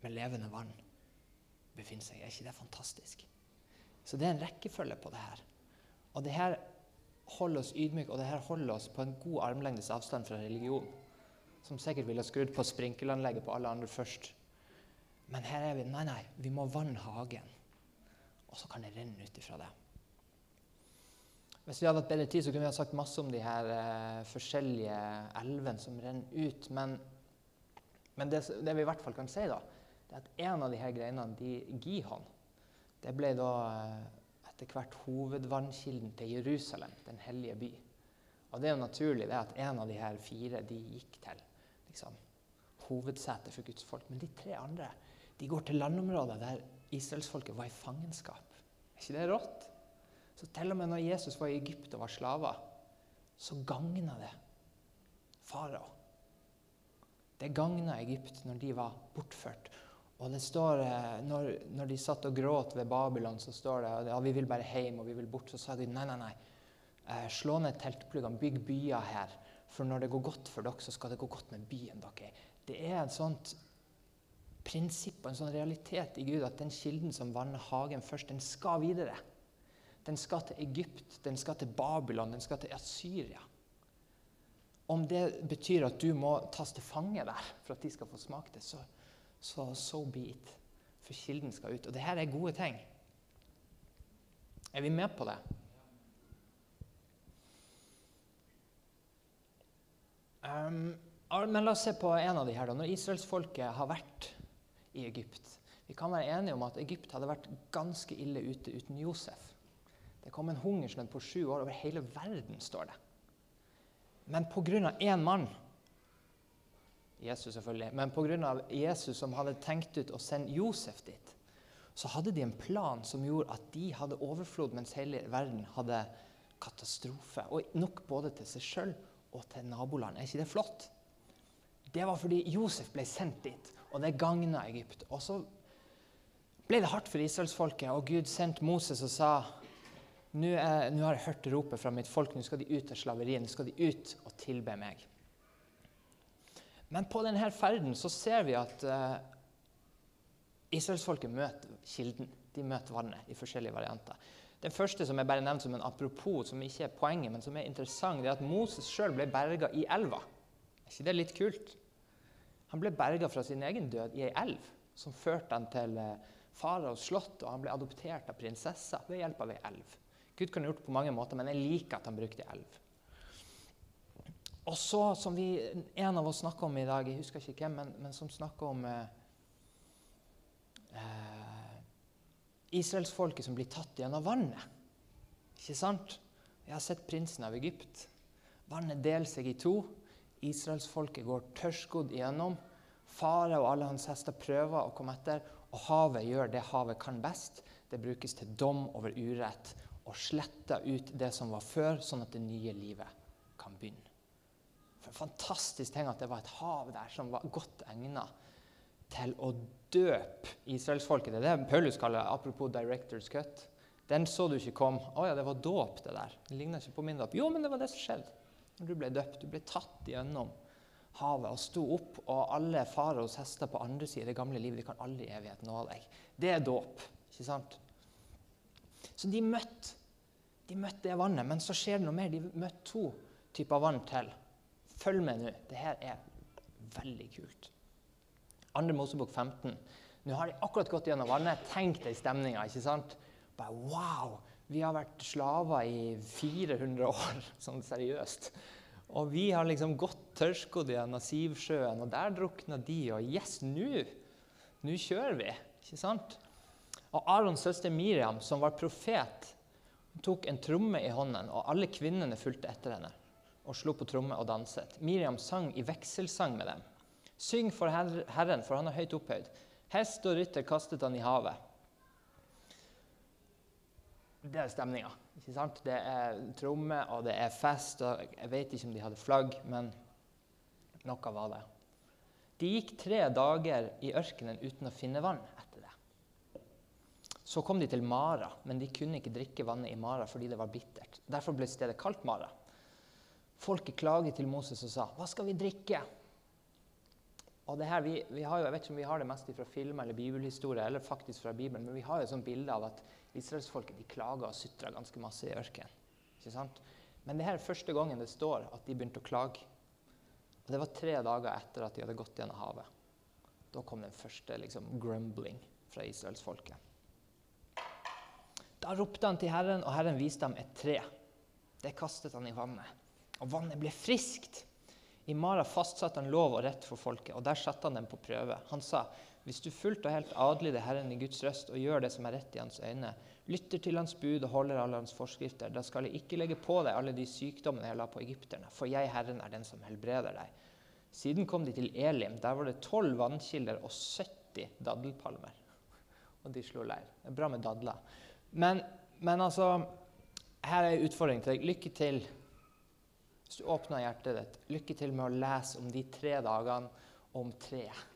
med levende vann befinner seg. Er ikke det fantastisk? Så det er en rekkefølge på det her. Og det her holder oss ydmyke, og det her holder oss på en god armlengdes avstand fra religion som sikkert ville skrudd på sprinkelanlegget på alle andre først. Men her er vi Nei, nei, vi må vanne hagen. Og så kan det renne ut ifra det. Hvis vi hadde hatt bedre tid, så kunne vi ha sagt masse om de her eh, forskjellige elvene som renner ut. Men, men det, det, vi i hvert fall kan si, da, det er at en av de her greinene, de, Gihon, det ble da eh, etter hvert hovedvannkilden til Jerusalem, den hellige by. Og det er jo naturlig det at en av de her fire de gikk til liksom, hovedsetet for Guds folk. Men de tre andre de går til landområder der israelsfolket var i fangenskap. Er ikke det rått? Så til og med når Jesus var i Egypt og var slaver, så gagna det farao. Det gagna Egypt når de var bortført. Og det står, eh, når, når, de satt og gråt ved Babylon, så står det ja, vi vil bare hjem og vi vil bort. Så sa de nei, nei, nei. Eh, slå ned teltpluggene, bygg byer her. For når det går godt for dere, så skal det gå godt med byen dere. Det er et sånt prinsipp og en sånn realitet i Gud at den kilden som vanner hagen først, den skal videre. Den skal til Egypt, den skal til Babylon, den skal til Asyria. Om det betyr at du må tas til fange der for at de skal få smake det, så, så so be it. For kilden skal ut. Og det her er gode ting. Er vi med på det? Um, men la oss se på en av de her. da. Når israelsfolket har vært i Egypt Vi kan være enige om at Egypt hadde vært ganske ille ute uten Josef. Det kom en hungersnød på sju år over hele verden, står det. Men pga. én mann Jesus selvfølgelig, men pga. Jesus som hadde tenkt ut å sende Josef dit, så hadde de en plan som gjorde at de hadde overflod, mens hele verden hadde katastrofe. Og nok både til seg sjøl og til naboland. Er ikke det flott? Det var fordi Josef ble sendt dit, og det gagna Egypt. Og så ble det hardt for israelsfolket, og Gud sendte Moses og sa nå har jeg hørt ropet fra mitt folk, nå skal de ut av slaveriet, nå skal de ut og tilbe meg. Men på denne ferden så ser vi at uh, Israelsfolket møter kilden. De møter vannet i forskjellige varianter. Den første som jeg bare nevnte som en apropos, som ikke er poenget, men som er interessant, det er at Moses sjøl ble berga i elva. Er ikke det litt kult? Han ble berga fra sin egen død i ei elv som førte han til eh, faraos slott, og han ble adoptert av prinsessa ved hjelp av ei elv. Gud kunne gjort det på mange måter, men jeg liker at han brukte elv. Og så, som vi, en av oss snakker om i dag, jeg husker ikke hvem, men, men som snakker om eh, eh, israelsfolket som blir tatt gjennom vannet. Ikke sant? Jeg har sett prinsen av Egypt. Vannet deler seg i to. Israelsfolket går tørrskodd igjennom. Fare og alle hans hester prøver å komme etter, og havet gjør det havet kan best. Det brukes til dom over urett og sletter ut det som var før, sånn at det nye livet kan begynne. For en fantastisk ting at det var et hav der som var godt egnet til å døpe israelsfolket. Det er det Paulus kaller apropos director's cut. Den så du ikke kom. Å ja, det var dåp, det der. Det ligner ikke på min dåp. Jo, men det var det som skjedde. Når du ble døpt. Du ble tatt gjennom havet og sto opp, og alle faraos hester på andre siden i det gamle livet de kan aldri i evighet nå deg. Det er dåp. ikke sant? Så de møtte, de møtte det vannet, men så skjer det noe mer. De møtte to typer vann til. Følg med nå. Det her er veldig kult. Andre Mosebok 15. Nå har de akkurat gått gjennom vannet. Tenk deg stemninga. ikke sant? Bare wow! Vi har vært slaver i 400 år, (laughs) sånn seriøst. Og vi har liksom gått tørrskodd gjennom Sivsjøen, og der drukna de. Og yes, nå Nå kjører vi. Ikke sant? Og Arons søster Miriam, som var profet, tok en tromme i hånden, og alle kvinnene fulgte etter henne og slo på tromme og danset. Miriam sang i vekselsang med dem. Syng for Herren, for han er høyt opphøyd. Hest og rytter kastet han i havet. Det er stemninga. Det er tromme, og det er fest. og Jeg vet ikke om de hadde flagg, men noe var det. De gikk tre dager i ørkenen uten å finne vann etter det. Så kom de til Mara, men de kunne ikke drikke vannet i Mara fordi det var bittert. Derfor ble stedet kalt Mara. Folket klaget til Moses og sa, 'Hva skal vi drikke?' Og det her, vi, vi har jo, Jeg vet ikke om vi har det mest fra film eller bibelhistorie, eller faktisk fra Bibelen, men vi har jo et sånt bilde av at israelsfolket klager og sutrer ganske masse i ørkenen. Men det her er første gangen det står at de begynte å klage. Og Det var tre dager etter at de hadde gått gjennom havet. Da kom den første liksom, grumbling fra israelsfolket. Da ropte han til Herren, og Herren viste ham et tre. Det kastet han i vannet. Og vannet ble friskt. I Mara fastsatte han lov og rett for folket, og der satte han dem på prøve. Han sa, hvis du fullt og helt adlyder Herren i Guds røst og gjør det som er rett i hans øyne, lytter til hans bud og holder alle hans forskrifter, da skal jeg ikke legge på deg alle de sykdommene jeg la på egypterne, for jeg, Herren, er den som helbreder deg. Siden kom de til Elim. Der var det tolv vannkilder og 70 daddelpalmer. Og de slo leir. Det er bra med dadler. Men, men altså Her er en utfordring til deg. Lykke til hvis du åpner hjertet ditt, lykke til med å lese om de tre dagene om treet.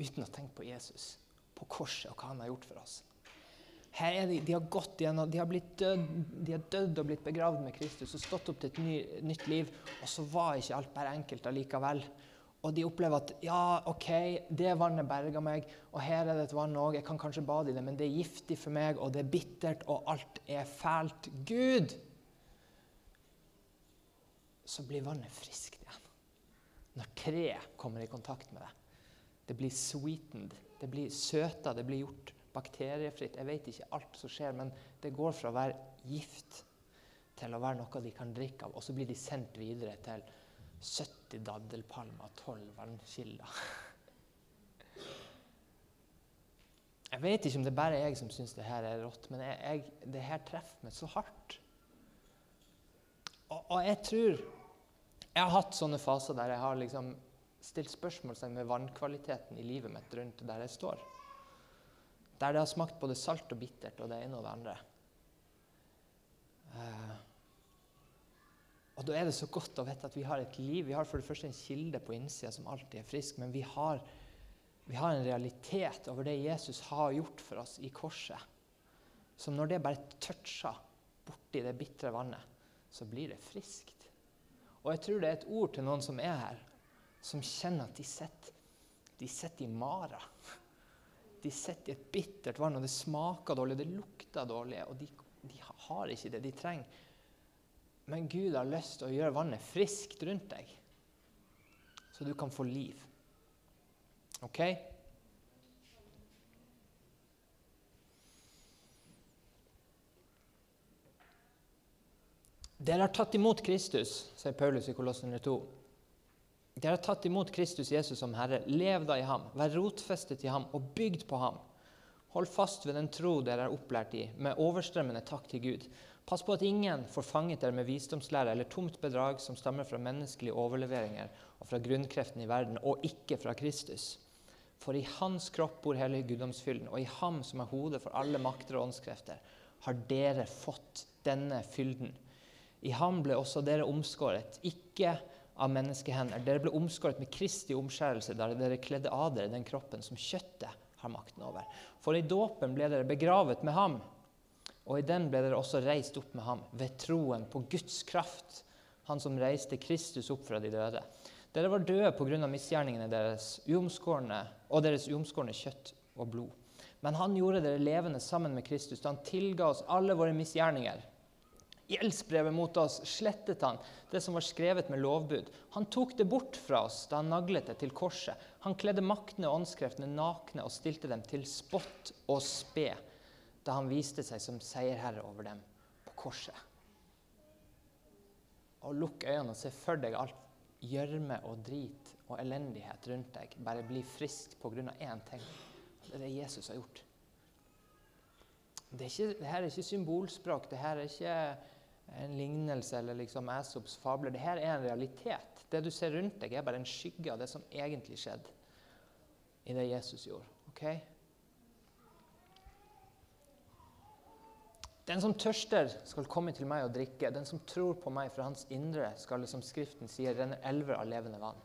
Uten å tenke på Jesus, på korset og hva han har gjort for oss. Her er de, de har gått igjennom, de har, blitt død, de har dødd og blitt begravd med Kristus og stått opp til et ny, nytt liv. Og så var ikke alt bare enkelt allikevel. Og de opplever at ja, OK, det vannet berga meg, og her er det et vann òg, jeg kan kanskje bade i det, men det er giftig for meg, og det er bittert, og alt er fælt. Gud! så blir vannet friskt igjen. Når treet kommer i kontakt med det. Det blir sweetened, det blir søta, det blir gjort bakteriefritt. Jeg vet ikke alt som skjer, men det går fra å være gift til å være noe de kan drikke av. Og så blir de sendt videre til 70 daddelpalmer og 12 vannkilder. (laughs) Jeg vet ikke om det bare er jeg som syns det her er rått, men jeg, jeg, det her treffer meg så hardt. Og, og, jeg tror Jeg har hatt sånne faser der jeg har liksom stilt spørsmålstegn med vannkvaliteten i livet mitt rundt der jeg står. Der det har smakt både salt og bittert og det ene og det andre. Uh, og Da er det så godt å vite at vi har et liv. Vi har for det første en kilde på innsida som alltid er frisk, men vi har, vi har en realitet over det Jesus har gjort for oss i korset. Som når det bare toucher borti det bitre vannet, så blir det friskt. Og jeg tror det er et ord til noen som er her, som kjenner at de sitter, de sitter i mara. De sitter i et bittert vann, og det smaker dårlig, det lukter dårlig, og de, de har ikke det de trenger. Men Gud har lyst til å gjøre vannet friskt rundt deg, så du kan få liv. OK? Dere har tatt imot Kristus, sier Paulus i Kolossene 2. Dere har tatt imot Kristus Jesus som Herre. Lev da i ham, vær rotfestet i ham og bygd på ham. Hold fast ved den tro dere er opplært i, med overstrømmende takk til Gud. Pass på at ingen får fanget dere med visdomslære eller tomt bedrag som stammer fra menneskelige overleveringer og fra grunnkreften i verden, og ikke fra Kristus. For i hans kropp bor hele guddomsfylden, og i ham som er hodet for alle makter og åndskrefter, har dere fått denne fylden i ham ble også dere omskåret, ikke av menneskehender. Dere ble omskåret med Kristi omskjærelse da dere kledde av dere den kroppen som kjøttet har makten over. For i dåpen ble dere begravet med ham, og i den ble dere også reist opp med ham ved troen på Guds kraft, han som reiste Kristus opp fra de døde. Dere var døde pga. misgjerningene deres og deres uomskårne kjøtt og blod. Men han gjorde dere levende sammen med Kristus da han tilga oss alle våre misgjerninger Gjeldsbrevet mot oss slettet han, det som var skrevet med lovbud. Han tok det bort fra oss da han naglet det til korset. Han kledde maktene og åndskreftene nakne og stilte dem til spott og spe da han viste seg som seierherre over dem på korset. Og lukk øynene og se for deg alt gjørme og drit og elendighet rundt deg bare bli frisk pga. én ting. Det er det Jesus har gjort. Det, er ikke, det her er ikke symbolspråk. det her er ikke en lignelse eller liksom Aesops fabler. Dette er en realitet. Det du ser rundt deg, er bare en skygge av det som egentlig skjedde i det Jesus gjorde. Okay? Den som tørster, skal komme til meg og drikke. Den som tror på meg fra hans indre, skal som Skriften sier, renne elver av levende vann.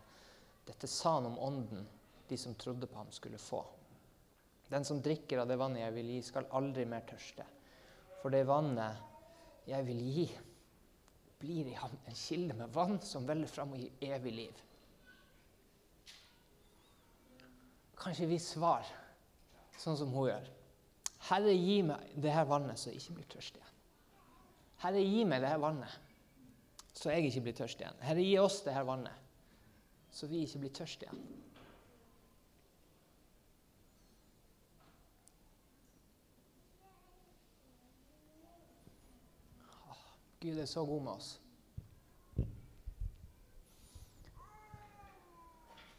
Dette sa han om ånden de som trodde på ham, skulle få. Den som drikker av det vannet jeg vil gi, skal aldri mer tørste. For det vannet jeg vil gi, blir i ham en kilde med vann som veller fram og gir evig liv. Kanskje vi svarer sånn som hun gjør. Herre, gi meg det her vannet, så jeg ikke blir tørst igjen. Herre, gi meg det her vannet, så jeg ikke blir tørst igjen. Herre, gi oss det her vannet, så vi ikke blir tørst igjen. Gud er så god med oss.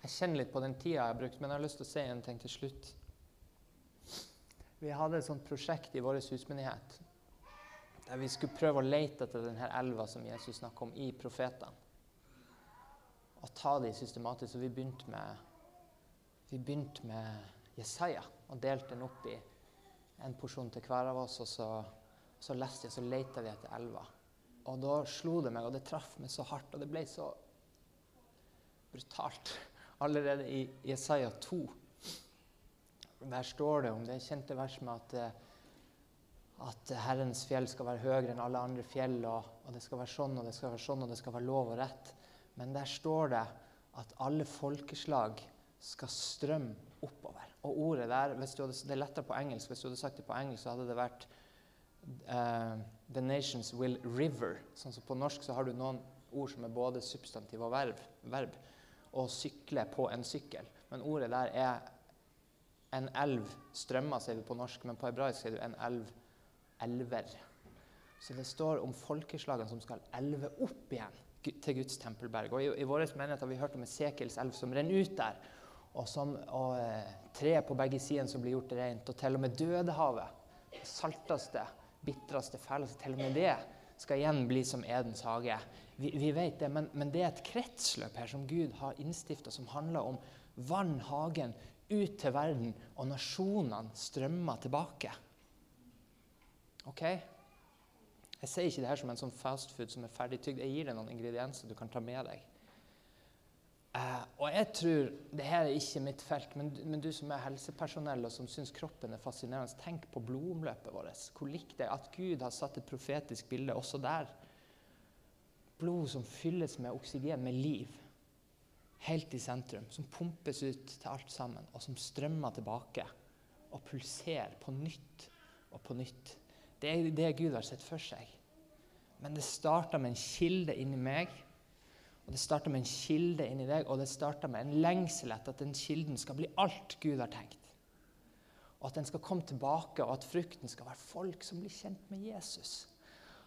Jeg kjenner litt på den tida jeg har brukt, men jeg har lyst til å si en ting til slutt. Vi hadde et sånt prosjekt i vår husmenighet der vi skulle prøve å lete etter denne elva som Jesus snakker om, i profetene. Og ta de systematisk. Så vi begynte med, vi begynte med Jesaja og delte den opp i en porsjon til hver av oss. Og så, så leste jeg, så lette vi etter elva. Og da slo det meg, og det traff meg så hardt, og det ble så brutalt. (laughs) Allerede i Jesaja 2 der står det om det kjente verset med at, eh, at Herrens fjell skal være høyere enn alle andre fjell, og, og, det skal være sånn og det skal være sånn, og det skal være lov og rett. Men der står det at alle folkeslag skal strømme oppover. Og ordet der, hadde, Det er lettere på engelsk. Hvis du hadde sagt det på engelsk, så hadde det vært uh, The nations will river. Sånn som På norsk så har du noen ord som er både substantiv og verb. verb Å sykle på en sykkel. Men ordet der er en elv strømmer, sier vi på norsk, men på hebraisk sier du en elv elver. Så det står om folkeslagene som skal elve opp igjen. til Guds tempelberg. Og I, i vår menighet har vi hørt om Esekiels elv som renner ut der. Og, som, og eh, treet på begge sider som blir gjort rent. Og til og med Dødehavet, det salteste, bitreste, fæleste, til og med det skal igjen bli som Edens hage. Vi, vi vet det, men, men, det er et kretsløp her som Gud har innstifta, som handler om vann, hagen, ut til verden, og nasjonene strømmer tilbake. Ok? Jeg sier ikke det her som en sånn fastfood som er ferdigtygd. Jeg gir deg noen ingredienser du kan ta med deg. Uh, og jeg tror det her er ikke mitt felt, men, men du som er helsepersonell og som syns kroppen er fascinerende, tenk på blodomløpet vårt. Hvor likt det er at Gud har satt et profetisk bilde også der. Blod som fylles med oksygen, med liv, helt i sentrum. Som pumpes ut til alt sammen, og som strømmer tilbake og pulserer på nytt og på nytt. Det er det Gud har sett for seg. Men det starta med en kilde inni meg, og det starta med en kilde inni deg, og det starta med en lengsel etter at den kilden skal bli alt Gud har tenkt. Og at den skal komme tilbake, og at frukten skal være folk som blir kjent med Jesus.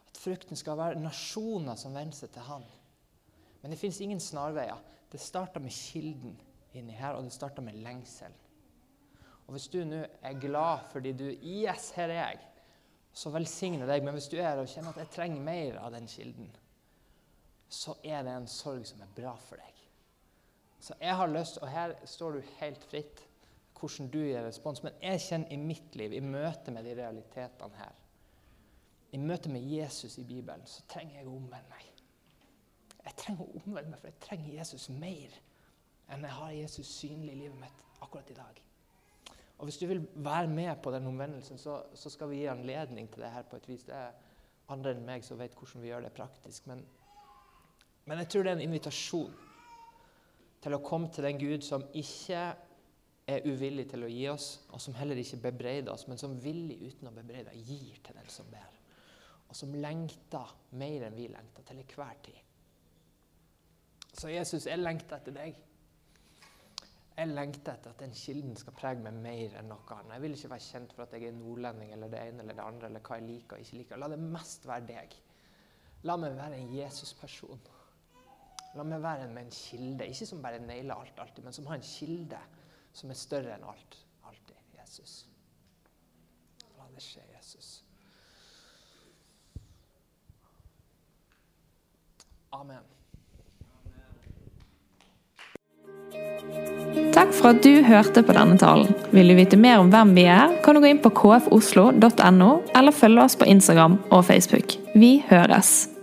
At frukten skal være nasjoner som venner seg til Han. Men det fins ingen snarveier. Det starta med kilden inni her, og det starta med lengsel. Og Hvis du nå er glad fordi du Yes, her er jeg så velsigne deg. Men hvis du er her og kjenner at jeg trenger mer av den kilden, så er det en sorg som er bra for deg. Så jeg har lyst, og her står du helt fritt hvordan du gir respons, men jeg kjenner i mitt liv, i møte med de realitetene her, i møte med Jesus i Bibelen, så trenger jeg å omvende meg. Jeg trenger å omvende meg, for jeg trenger Jesus mer enn jeg har Jesus synlig i livet mitt akkurat i dag. Og Hvis du vil være med på den omvendelsen, så, så, skal vi gi anledning til det her på et vis. Det er andre enn meg som vet hvordan vi gjør det praktisk. Men, men jeg tror det er en invitasjon til å komme til den Gud som ikke er uvillig til å gi oss, og som heller ikke bebreider oss, men som villig uten å bebreide gir til den som ber. Og som lengter mer enn vi lengter til enhver tid. Så Jesus, jeg lengter etter deg. Jeg lengter etter at den kilden skal prege meg mer enn noe annet. Jeg vil ikke være kjent for at jeg er nordlending eller det ene eller det andre, eller hva jeg liker og ikke liker. La det mest være deg. La meg være en Jesus-person. La meg være med en kilde. Ikke som bare nailer alt alltid, men som har en kilde som er større enn alt. Alltid. Jesus. La det skje, Jesus. Amen. Takk for at du hørte på denne talen. Vil du vite mer om hvem vi er, kan du gå inn på kfoslo.no, eller følge oss på Instagram og Facebook. Vi høres!